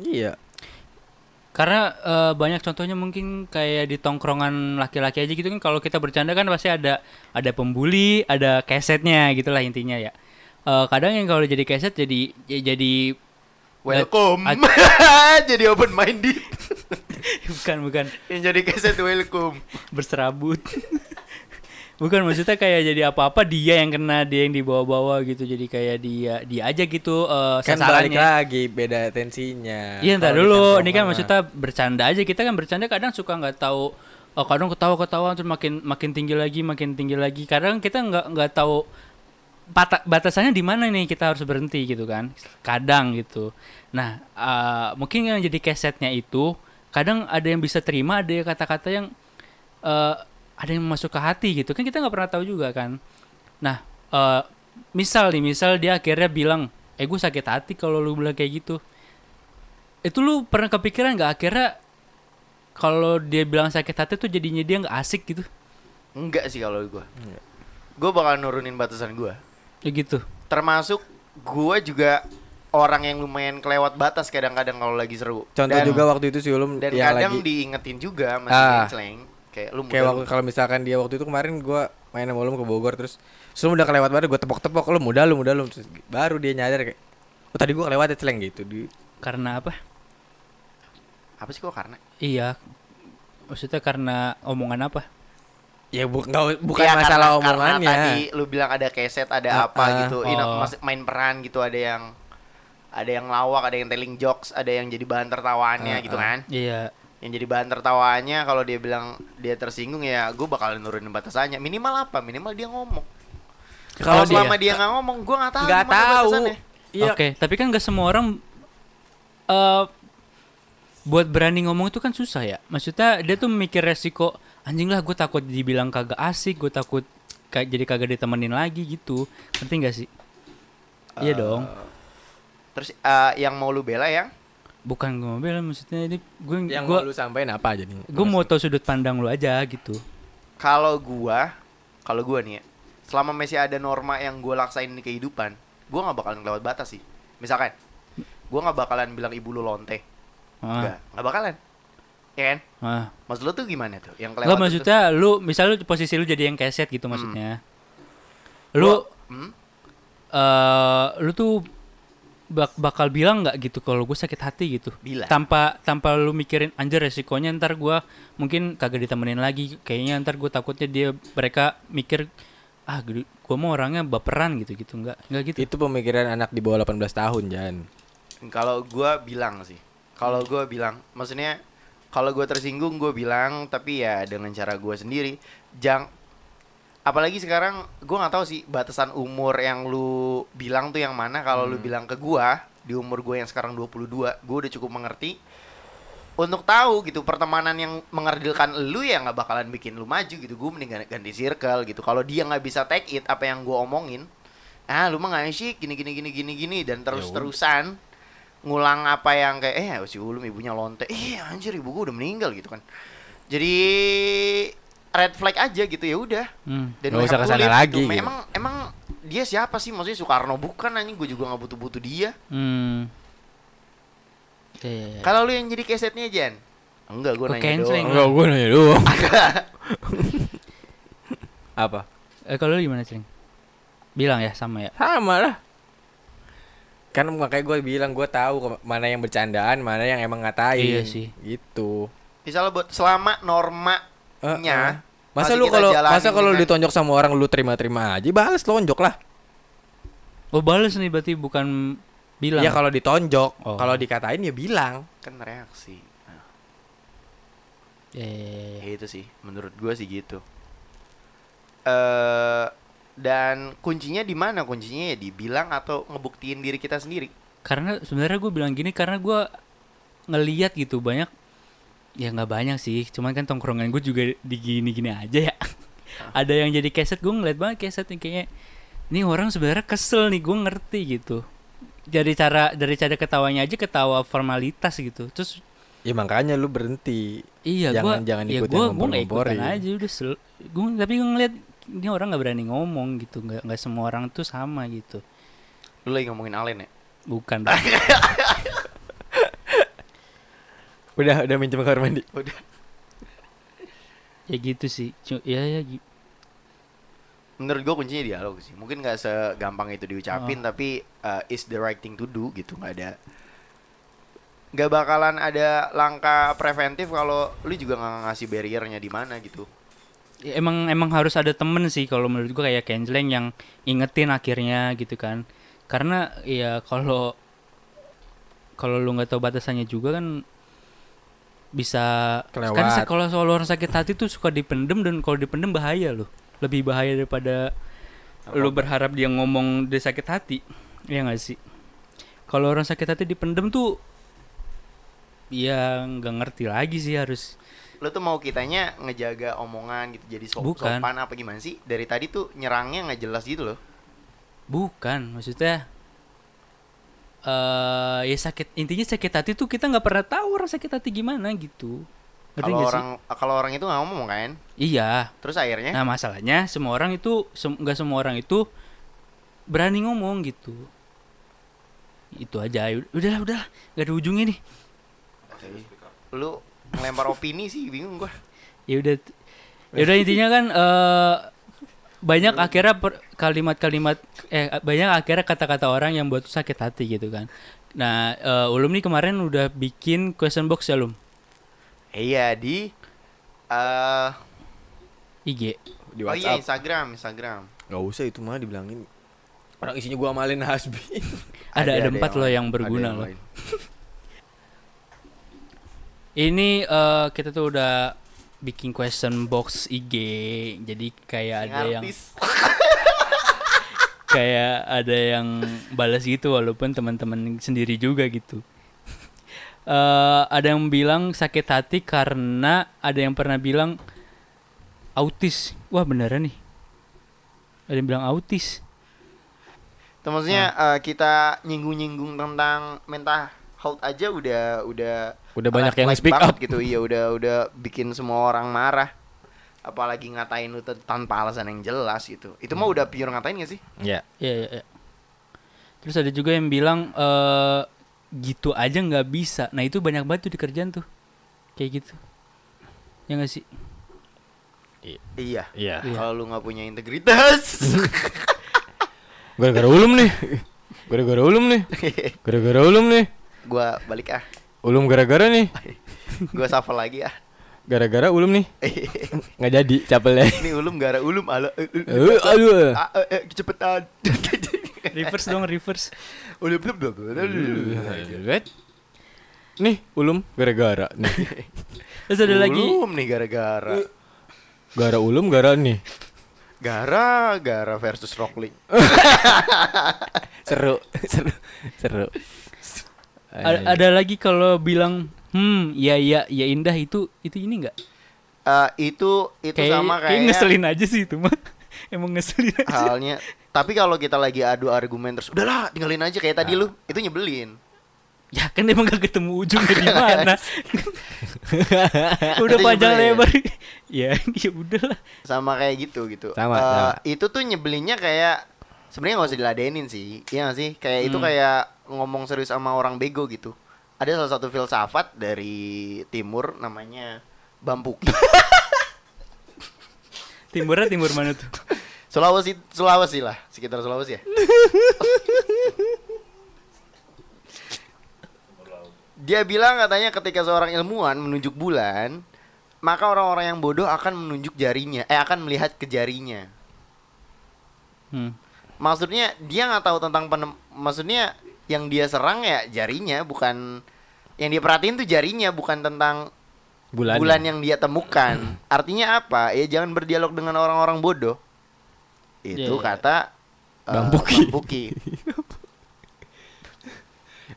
iya. Karena eh, banyak contohnya mungkin kayak di tongkrongan laki-laki aja gitu kan kalau kita bercanda kan pasti ada ada pembuli, ada kesetnya gitulah intinya ya. Eh, kadang yang kalau jadi keset jadi ya jadi welcome Ad- jadi open minded bukan bukan yang jadi keset welcome berserabut. bukan maksudnya kayak jadi apa-apa dia yang kena, dia yang dibawa-bawa gitu. Jadi kayak dia dia aja gitu eh, Kan balik lagi beda tensinya. Iya di dulu, ini kan maksudnya bercanda aja. Kita kan bercanda kadang suka nggak tahu. Oh, kadang ketawa-ketawa terus makin makin tinggi lagi, makin tinggi lagi. Kadang kita nggak nggak tahu bata- batasannya di mana nih kita harus berhenti gitu kan. Kadang gitu. Nah, eh, mungkin yang jadi kesetnya itu kadang ada yang bisa terima, ada yang kata-kata yang eh, ada yang masuk ke hati gitu. Kan kita nggak pernah tahu juga kan. Nah, eh, misal nih, misal dia akhirnya bilang, eh gue sakit hati kalau lu bilang kayak gitu. Itu lu pernah kepikiran nggak? Akhirnya kalau dia bilang sakit hati tuh jadinya dia nggak asik gitu? Enggak sih kalau gue gue bakal nurunin batasan gue ya gitu. Termasuk gue juga orang yang lumayan kelewat batas kadang-kadang kalau lagi seru. Contoh dan, juga waktu itu si Ulum dan yang kadang lagi diingetin juga masih Ah. slang kayak lu kayak muda waktu kalau misalkan dia waktu itu kemarin gua main sama Ulum ke Bogor terus Ulum udah kelewat banget gua tepok-tepok lu muda lu muda lu Terus baru dia nyadar kayak oh tadi gua kelewat ya celeng gitu. Di karena apa? Apa sih kok karena? Iya. Maksudnya karena omongan apa ya bu, nggak- bukan Iya, masalah karena- omongannya karena tadi lu bilang ada keset ada Ah, apa ah. gitu Ini Oh. mas- main peran gitu ada yang ada yang lawak ada yang telling jokes ada yang jadi bahan tertawaannya Ah, gitu kan? Iya. Yang jadi bahan tertawaannya kalau dia bilang dia tersinggung ya gue bakalan nurunin batasannya. Minimal apa? Minimal dia ngomong. Kalau dia- selama dia nggak ngomong gue nggak tahu nggak tahu. iya. Oke tapi kan gak semua orang eh buat berani ngomong itu kan susah ya. Maksudnya dia tuh mikir resiko anjing lah gue takut dibilang kagak asik gue takut kayak jadi kagak ditemenin lagi gitu. Ngerti gak sih? Iya dong. terus eh, yang mau lu bela yang? Bukan gue mau bela maksudnya ini gue Yang gue mau lu sampein apa jadi? gue mau tahu sudut pandang lu aja gitu. Kalau gua, kalau gua nih ya, selama masih ada norma yang gua laksain di kehidupan, gua nggak bakalan lewat batas sih. Misalkan, gua nggak bakalan bilang ibu lu lonte, ah, nggak, nggak bakalan, ya kan? ah. Maksud lu tuh gimana tuh? Yang kelewat itu maksudnya lu misal lu posisi lu jadi yang keset gitu maksudnya lu Gua- hmm? eh lu tuh bak- bakal bilang nggak gitu kalau gue sakit hati gitu Bilang. tanpa tanpa lu mikirin anjir resikonya ntar gua mungkin kagak ditemenin lagi kayaknya ntar gue takutnya dia mereka mikir ah gue mau orangnya baperan gitu gitu nggak nggak gitu Itu pemikiran anak di bawah 18 tahun, Jan. Kalau gua bilang sih, kalau gua bilang, maksudnya kalau gua tersinggung gua bilang, tapi ya dengan cara gua sendiri. Jang, apalagi sekarang gua nggak tahu sih batasan umur yang lu bilang tuh yang mana. Kalau lu bilang ke gua di umur gua yang sekarang 22, gua udah cukup mengerti. Untuk tahu gitu pertemanan yang mengerdilkan lu ya nggak bakalan bikin lu maju gitu. Gue mending ganti- circle gitu. Kalau dia nggak bisa take it apa yang gua omongin ah lu mah nggak asik gini gini gini gini gini dan terus terusan ngulang apa yang kayak eh si ulum ibunya lonte eh anjir ibu gua udah meninggal gitu kan jadi red flag aja gitu ya udah Hmm. dan Nggak we usah ke sana lagi, gitu. gitu. emang emang dia siapa sih maksudnya Soekarno bukan anjing gue juga nggak butuh butuh dia Hmm. Ya, ya, ya. kalau lu yang jadi kesetnya Jan enggak gue Gua nanya doang Enggak, gue nanya doang. Apa? Eh kalau lu gimana ceng? Bilang ya sama ya. Sama lah. Kan makanya gue bilang gue tahu mana yang bercandaan, mana yang emang ngatain. Iya sih. Gitu. misalnya buat selama normanya Eh, eh. Masa lu kalau masa kalau dengan- ditonjok sama orang lu terima-terima aja, balas lonjok lah. Oh bales nih berarti bukan bilang. Ya kalau ditonjok, Oh. kalau dikatain ya bilang. kan reaksi nah, Ya, ya, ya, ya. ya itu sih menurut gue sih gitu eh dan kuncinya di mana? Kuncinya ya dibilang atau ngebuktiin diri kita sendiri. Karena sebenarnya gue bilang gini karena gue ngeliat gitu banyak ya nggak banyak sih. Cuman kan tongkrongan gue juga di gini-gini aja ya. Ada yang jadi keset gue ngeliat banget keset nih kayaknya ini orang sebenarnya kesel nih gue ngerti gitu. Dari cara dari cara ketawanya aja ketawa formalitas gitu. Terus Ya makanya lu berhenti. iya Jangan- gue jangan ya ikut gue yang gue nggak ikutan ngompor-ngomporin. aja udah sel gue tapi gue ngeliat ini orang nggak berani ngomong gitu nggak nggak semua orang tuh sama gitu lu lagi ngomongin Alen ya bukan. Udah udah minjem kamar mandi. udah ya gitu sih Cu- ya ya menurut gue kuncinya dialog sih mungkin nggak segampang itu diucapin Oh. tapi uh, is the right thing to do gitu nggak ada nggak bakalan ada langkah preventif kalau lu juga nggak ngasih barriernya di mana gitu emang emang harus ada temen sih kalau menurut gua kayak canceling yang ingetin akhirnya gitu kan. Karena ya kalau kalau lu nggak tahu batasannya juga kan bisa Kelewat. kan kalau soal orang sakit hati tuh suka dipendem dan kalau dipendem bahaya loh. Lebih bahaya daripada lu berharap dia ngomong dia sakit hati. Ya nggak sih? Kalau orang sakit hati dipendem tuh ya nggak ngerti lagi sih harus lu tuh mau kitanya ngejaga omongan gitu jadi so Bukan. sopan apa gimana sih dari tadi tuh nyerangnya nggak jelas gitu loh Bukan, maksudnya eh ya sakit intinya sakit hati tuh kita nggak pernah tahu orang sakit hati gimana gitu. Kalau orang kalau orang itu nggak ngomong kan Iya. terus akhirnya Nah masalahnya semua orang itu sem- nggak semua orang itu berani ngomong gitu. Itu aja. Udahlah, udahlah, nggak ada ujungnya nih. lu ngelempar opini sih bingung gua Ya udah, ya udah intinya kan eh banyak akhirnya kalimat-kalimat eh banyak akhirnya kata-kata orang yang buat sakit hati gitu kan. Nah, eh, Ulum nih kemarin udah bikin question box ya, Lum? iya di eh IG. Di oh iya WhatsApp. Instagram Instagram Gak usah itu mah dibilangin. Orang isinya gua amalin Hasbi. Ada ada, empat loh yang berguna Ada loh. Ini eh, kita tuh udah bikin question box IG. Jadi kayak ada yang Artis. kayak ada yang balas gitu walaupun teman-teman sendiri juga gitu. Eh ada yang bilang sakit hati karena ada yang pernah bilang autis. Wah beneran nih. Ada yang bilang autis. Itu maksudnya Hmm. eh, kita nyinggung-nyinggung tentang mental Halt aja udah udah Udah banyak yang like speak banget up. gitu. Iya, udah udah bikin semua orang marah. Apalagi ngatain lu tanpa alasan yang jelas gitu. Itu mah udah pure ngatain gak sih? Iya. Iya, iya, iya. Terus ada juga yang bilang eh gitu aja nggak bisa. Nah itu banyak banget tuh di kerjaan tuh, kayak gitu. Ya nggak sih? Iya. Iya. Kalau lu nggak punya integritas. Gara-gara ulum nih. Gara-gara ulum nih. Gara-gara ulum nih. gua balik ah. Ulum gara-gara nih. Gua shuffle lagi ah. Gara-gara ulum nih. Nggak jadi capelnya. Ini ulum gara ulum ala eh, eh, Eh, aduh. ah, eh, cepetan. Reverse dong, reverse. Ulum blub, blub, blub, blub. Nih, ulum gara-gara nih. Terus ada lagi Ulum nih gara-gara. Gara ulum gara nih. Gara gara versus Rockling. Seru, seru, seru. A- ada lagi kalau bilang hmm ya ya ya indah itu itu ini nggak? Eh, itu itu Kayak sama kayak kayak ngeselin aja sih itu mah. Emang ngeselin aja. halnya. Tapi kalau kita lagi adu argumen terus udahlah tinggalin aja kayak tadi lu, itu nyebelin. Ya kan emang gak ketemu ujungnya di mana. udah Itu panjang nyebelin. lebar. ya, ya udahlah. Sama kayak gitu gitu. Sama, Eh, sama. Itu tuh nyebelinnya kayak sebenarnya nggak usah diladenin sih. Iya gak sih? Kayak itu Hmm. kayak ngomong serius sama orang bego gitu. Ada salah satu filsafat dari timur namanya Bampuki. Timurnya timur mana tuh? Sulawesi Sulawesi lah, sekitar Sulawesi ya. Dia bilang katanya ketika seorang ilmuwan menunjuk bulan, maka orang-orang yang bodoh akan menunjuk jarinya, eh akan melihat ke jarinya. Hmm. Maksudnya dia nggak tahu tentang penem, maksudnya yang dia serang ya jarinya, bukan yang dia perhatiin tuh jarinya, bukan tentang Bulan. bulan yang dia temukan. Artinya apa? Ya jangan berdialog dengan orang-orang bodoh. Itu Iya, iya. kata eh, Bang Puki. Bang Puki.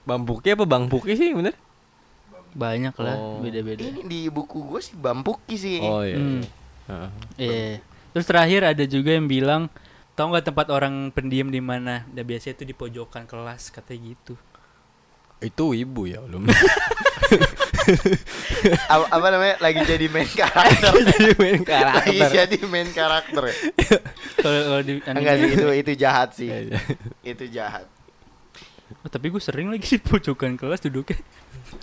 Bambuki apa Bang Puki sih bener? Banyak lah, Oh. beda-beda. Ini di buku gue sih Bampuki sih. Oh iya. Hmm. iya. Heeh. Iya. Terus terakhir ada juga yang bilang, tau nggak tempat orang pendiam di mana? Dan biasanya itu di pojokan kelas, katanya gitu. Itu ibu ya belum. apa, apa namanya? Lagi jadi main karakter. Jadi main Lagi karakter. jadi main karakter. ya? Kalau kalau di anime- Enggak sih itu itu jahat sih. Iya, itu jahat. Oh, tapi gue sering lagi di pojokan kelas duduknya.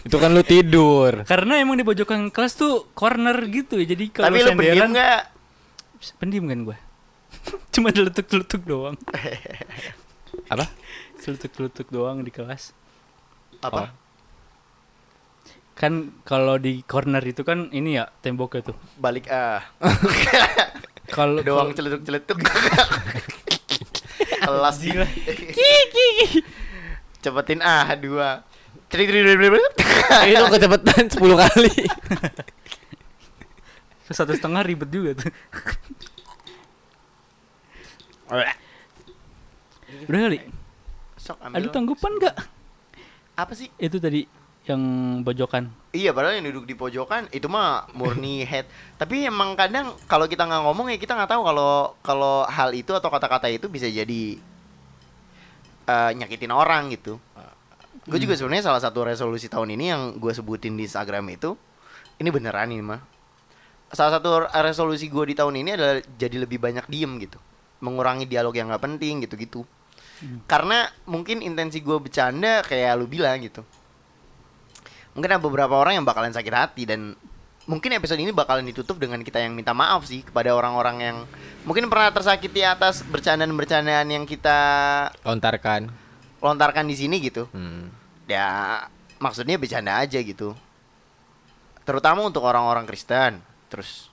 Itu kan lu tidur. Karena emang di pojokan kelas tuh corner gitu ya. Jadi kalau Tapi lu pendiam nggak? pendiam kan gue. Cuma deletuk-deletuk doang. Apa? Deletuk-deletuk doang di kelas. Apa? Kan kalau di corner itu kan ini ya temboknya tuh. Balik ah. Kalau Doang celetuk-celetuk. Kelas Gila. Cepetin ah dua. Itu kecepatan 10 kali. satu setengah ribet juga tuh. Udah kali. Sok ambil. Ada tanggapan nggak? Apa sih? Itu tadi yang pojokan. Iya, padahal yang duduk di pojokan itu mah murni head. Tapi emang kadang kalau kita nggak ngomong ya kita nggak tahu kalau kalau hal itu atau kata-kata itu bisa jadi eh, nyakitin orang gitu. Gue juga sebenarnya salah satu resolusi tahun ini yang gue sebutin di Instagram itu ini beneran ini mah. Salah satu resolusi gue di tahun ini adalah jadi lebih banyak diem gitu, mengurangi dialog yang nggak penting gitu-gitu. Karena mungkin intensi gue bercanda kayak lu bilang gitu mungkin ada beberapa orang yang bakalan sakit hati dan mungkin episode ini bakalan ditutup dengan kita yang minta maaf sih kepada orang-orang yang mungkin pernah tersakiti atas bercandaan-bercandaan yang kita Lontarkan. lontarkan di sini gitu. Hmm. Ya maksudnya bercanda aja gitu. Terutama untuk orang-orang Kristen. Terus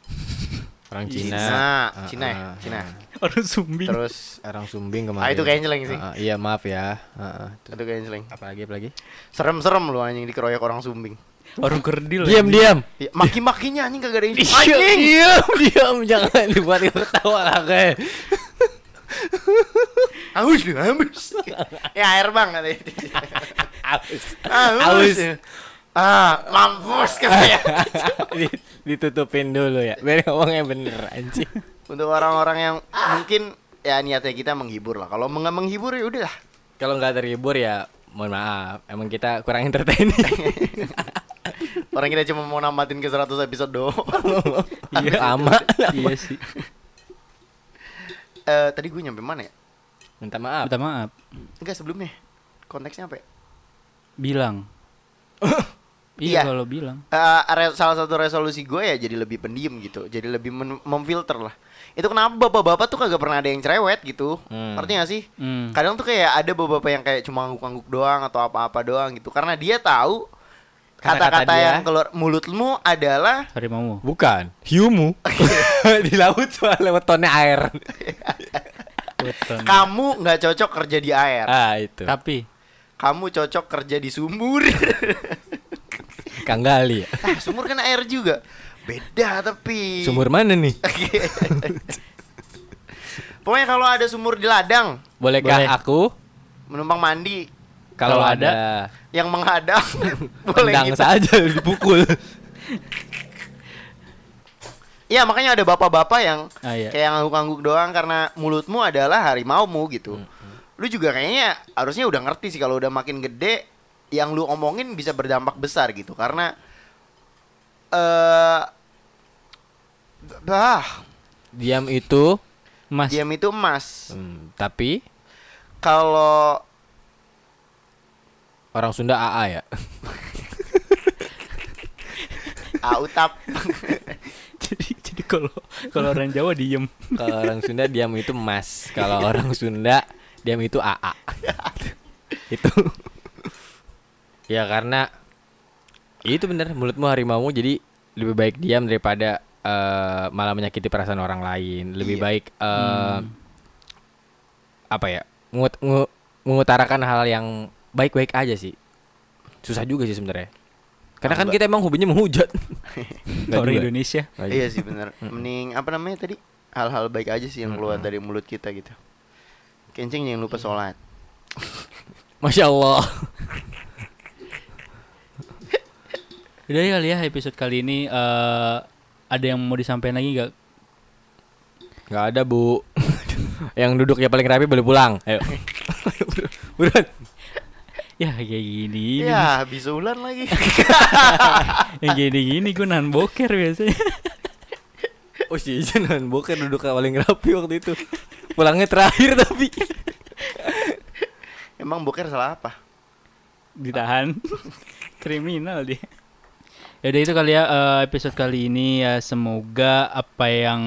Orang Cina, Cina. Ah, Cina, ya? ah, Cina. Orang sumbing. Terus Orang Sumbing kemarin. Ah, itu kayaknya jelek sih. Ah, iya maaf ya. Ah. Terus itu kayaknya seleng. Apa lagi apa lagi? Serem-serem lu anjing dikeroyok orang sumbing. Orang kerdil. Diam anjing. diam. Ya, maki-makinya anjing kagak ada yang anjing. diam diam jangan dibuat ketawa lah kayak. Haus lu, haus. ya air bang katanya. Aus. Haus. Ah, mampus. Di- Ditutupin dulu ya. Biar ngomongnya bener anjing. Untuk orang-orang yang mungkin ya niatnya kita menghibur lah. Kalau nggak menghibur ya udahlah. Kalau nggak terhibur ya mohon maaf, emang kita kurang entertaining. Orang kita cuma mau namatin ke 100 episode doang. Iya. Lama. iya sih. Eh, tadi gue nyampe mana ya? Minta maaf. Minta maaf. Enggak sebelumnya. Konteksnya apa ya? Bilang. Iya. iya kalau bilang. Eh, re- salah satu resolusi gue ya jadi lebih pendiam gitu. Jadi lebih memfilter lah. Itu kenapa bapak-bapak tuh kagak pernah ada yang cerewet gitu. Hmm. Ngerti gak sih? Hmm. Kadang tuh kayak ada bapak-bapak yang kayak cuma ngangguk-ngangguk doang atau apa-apa doang gitu. Karena dia tahu Kata-kata dia- yang keluar mulutmu adalah Harimau. Bukan, hiumu. di laut soal lewat tonnya air. Kamu nggak cocok kerja di air. ah, itu. Tapi Kamu cocok kerja di sumur. Kang Gali. ya? ah, sumur kan air juga. Beda tapi. Sumur mana nih? Pokoknya kalau ada sumur di ladang, Bolehkah Boleh. aku menumpang mandi, kalau Kalau ada, yang menghadang boleh gitu. saja dipukul. Iya makanya ada bapak-bapak yang Ah, iya. kayak ngangguk-ngangguk doang karena mulutmu adalah harimaumu gitu. Lu juga kayaknya harusnya udah ngerti sih kalau udah makin gede yang lu omongin bisa berdampak besar gitu karena eh bah, Diam itu Mas. diam itu emas. hmm, tapi Kalau orang Sunda AA ya. autap jadi jadi kalau kalau orang Jawa diem. Kalau orang Sunda diam itu emas. Kalau orang Sunda diam itu AA. itu. ya karena itu bener mulutmu harimaumu jadi lebih baik diam daripada eh, malah menyakiti perasaan orang lain. Lebih Iya. baik eh, apa ya? Mengut- ngu- mengutarakan hal yang baik-baik aja sih. Susah juga sih sebenarnya. Karena kan kita emang hobinya menghujat. Orang. Indonesia. Iya sih bener Mending apa namanya tadi hal-hal baik aja sih yang keluar dari mulut kita gitu. Kencing jangan lupa sholat. Masya Allah. Udah ya kali ya episode kali ini eh ada yang mau disampaikan lagi nggak? Nggak ada bu Yang duduknya paling rapi boleh pulang Ayo Buruan Ya kayak gini. Ya habis ulan lagi. Yang gini-gini gue nahan boker biasanya. Oh si Ijan boker duduk paling rapi waktu itu Pulangnya terakhir tapi Emang boker salah apa? Ditahan. Kriminal dia. Yaudah itu kali ya eh, episode kali ini ya. Semoga apa yang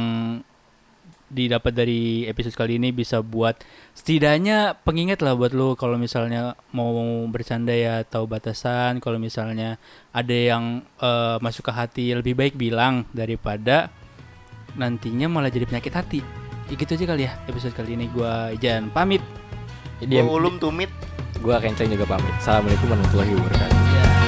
didapat dari episode kali ini bisa buat setidaknya pengingat lah buat lu kalau misalnya mau bercanda ya tahu batasan. Kalau misalnya ada yang eh, masuk ke hati lebih baik bilang daripada nantinya malah jadi penyakit hati. Ya gitu aja kali ya episode kali ini. Gua Ijan pamit. Gua ulum tumit. Gua kenceng juga pamit. Assalamualaikum warahmatullahi wabarakatuh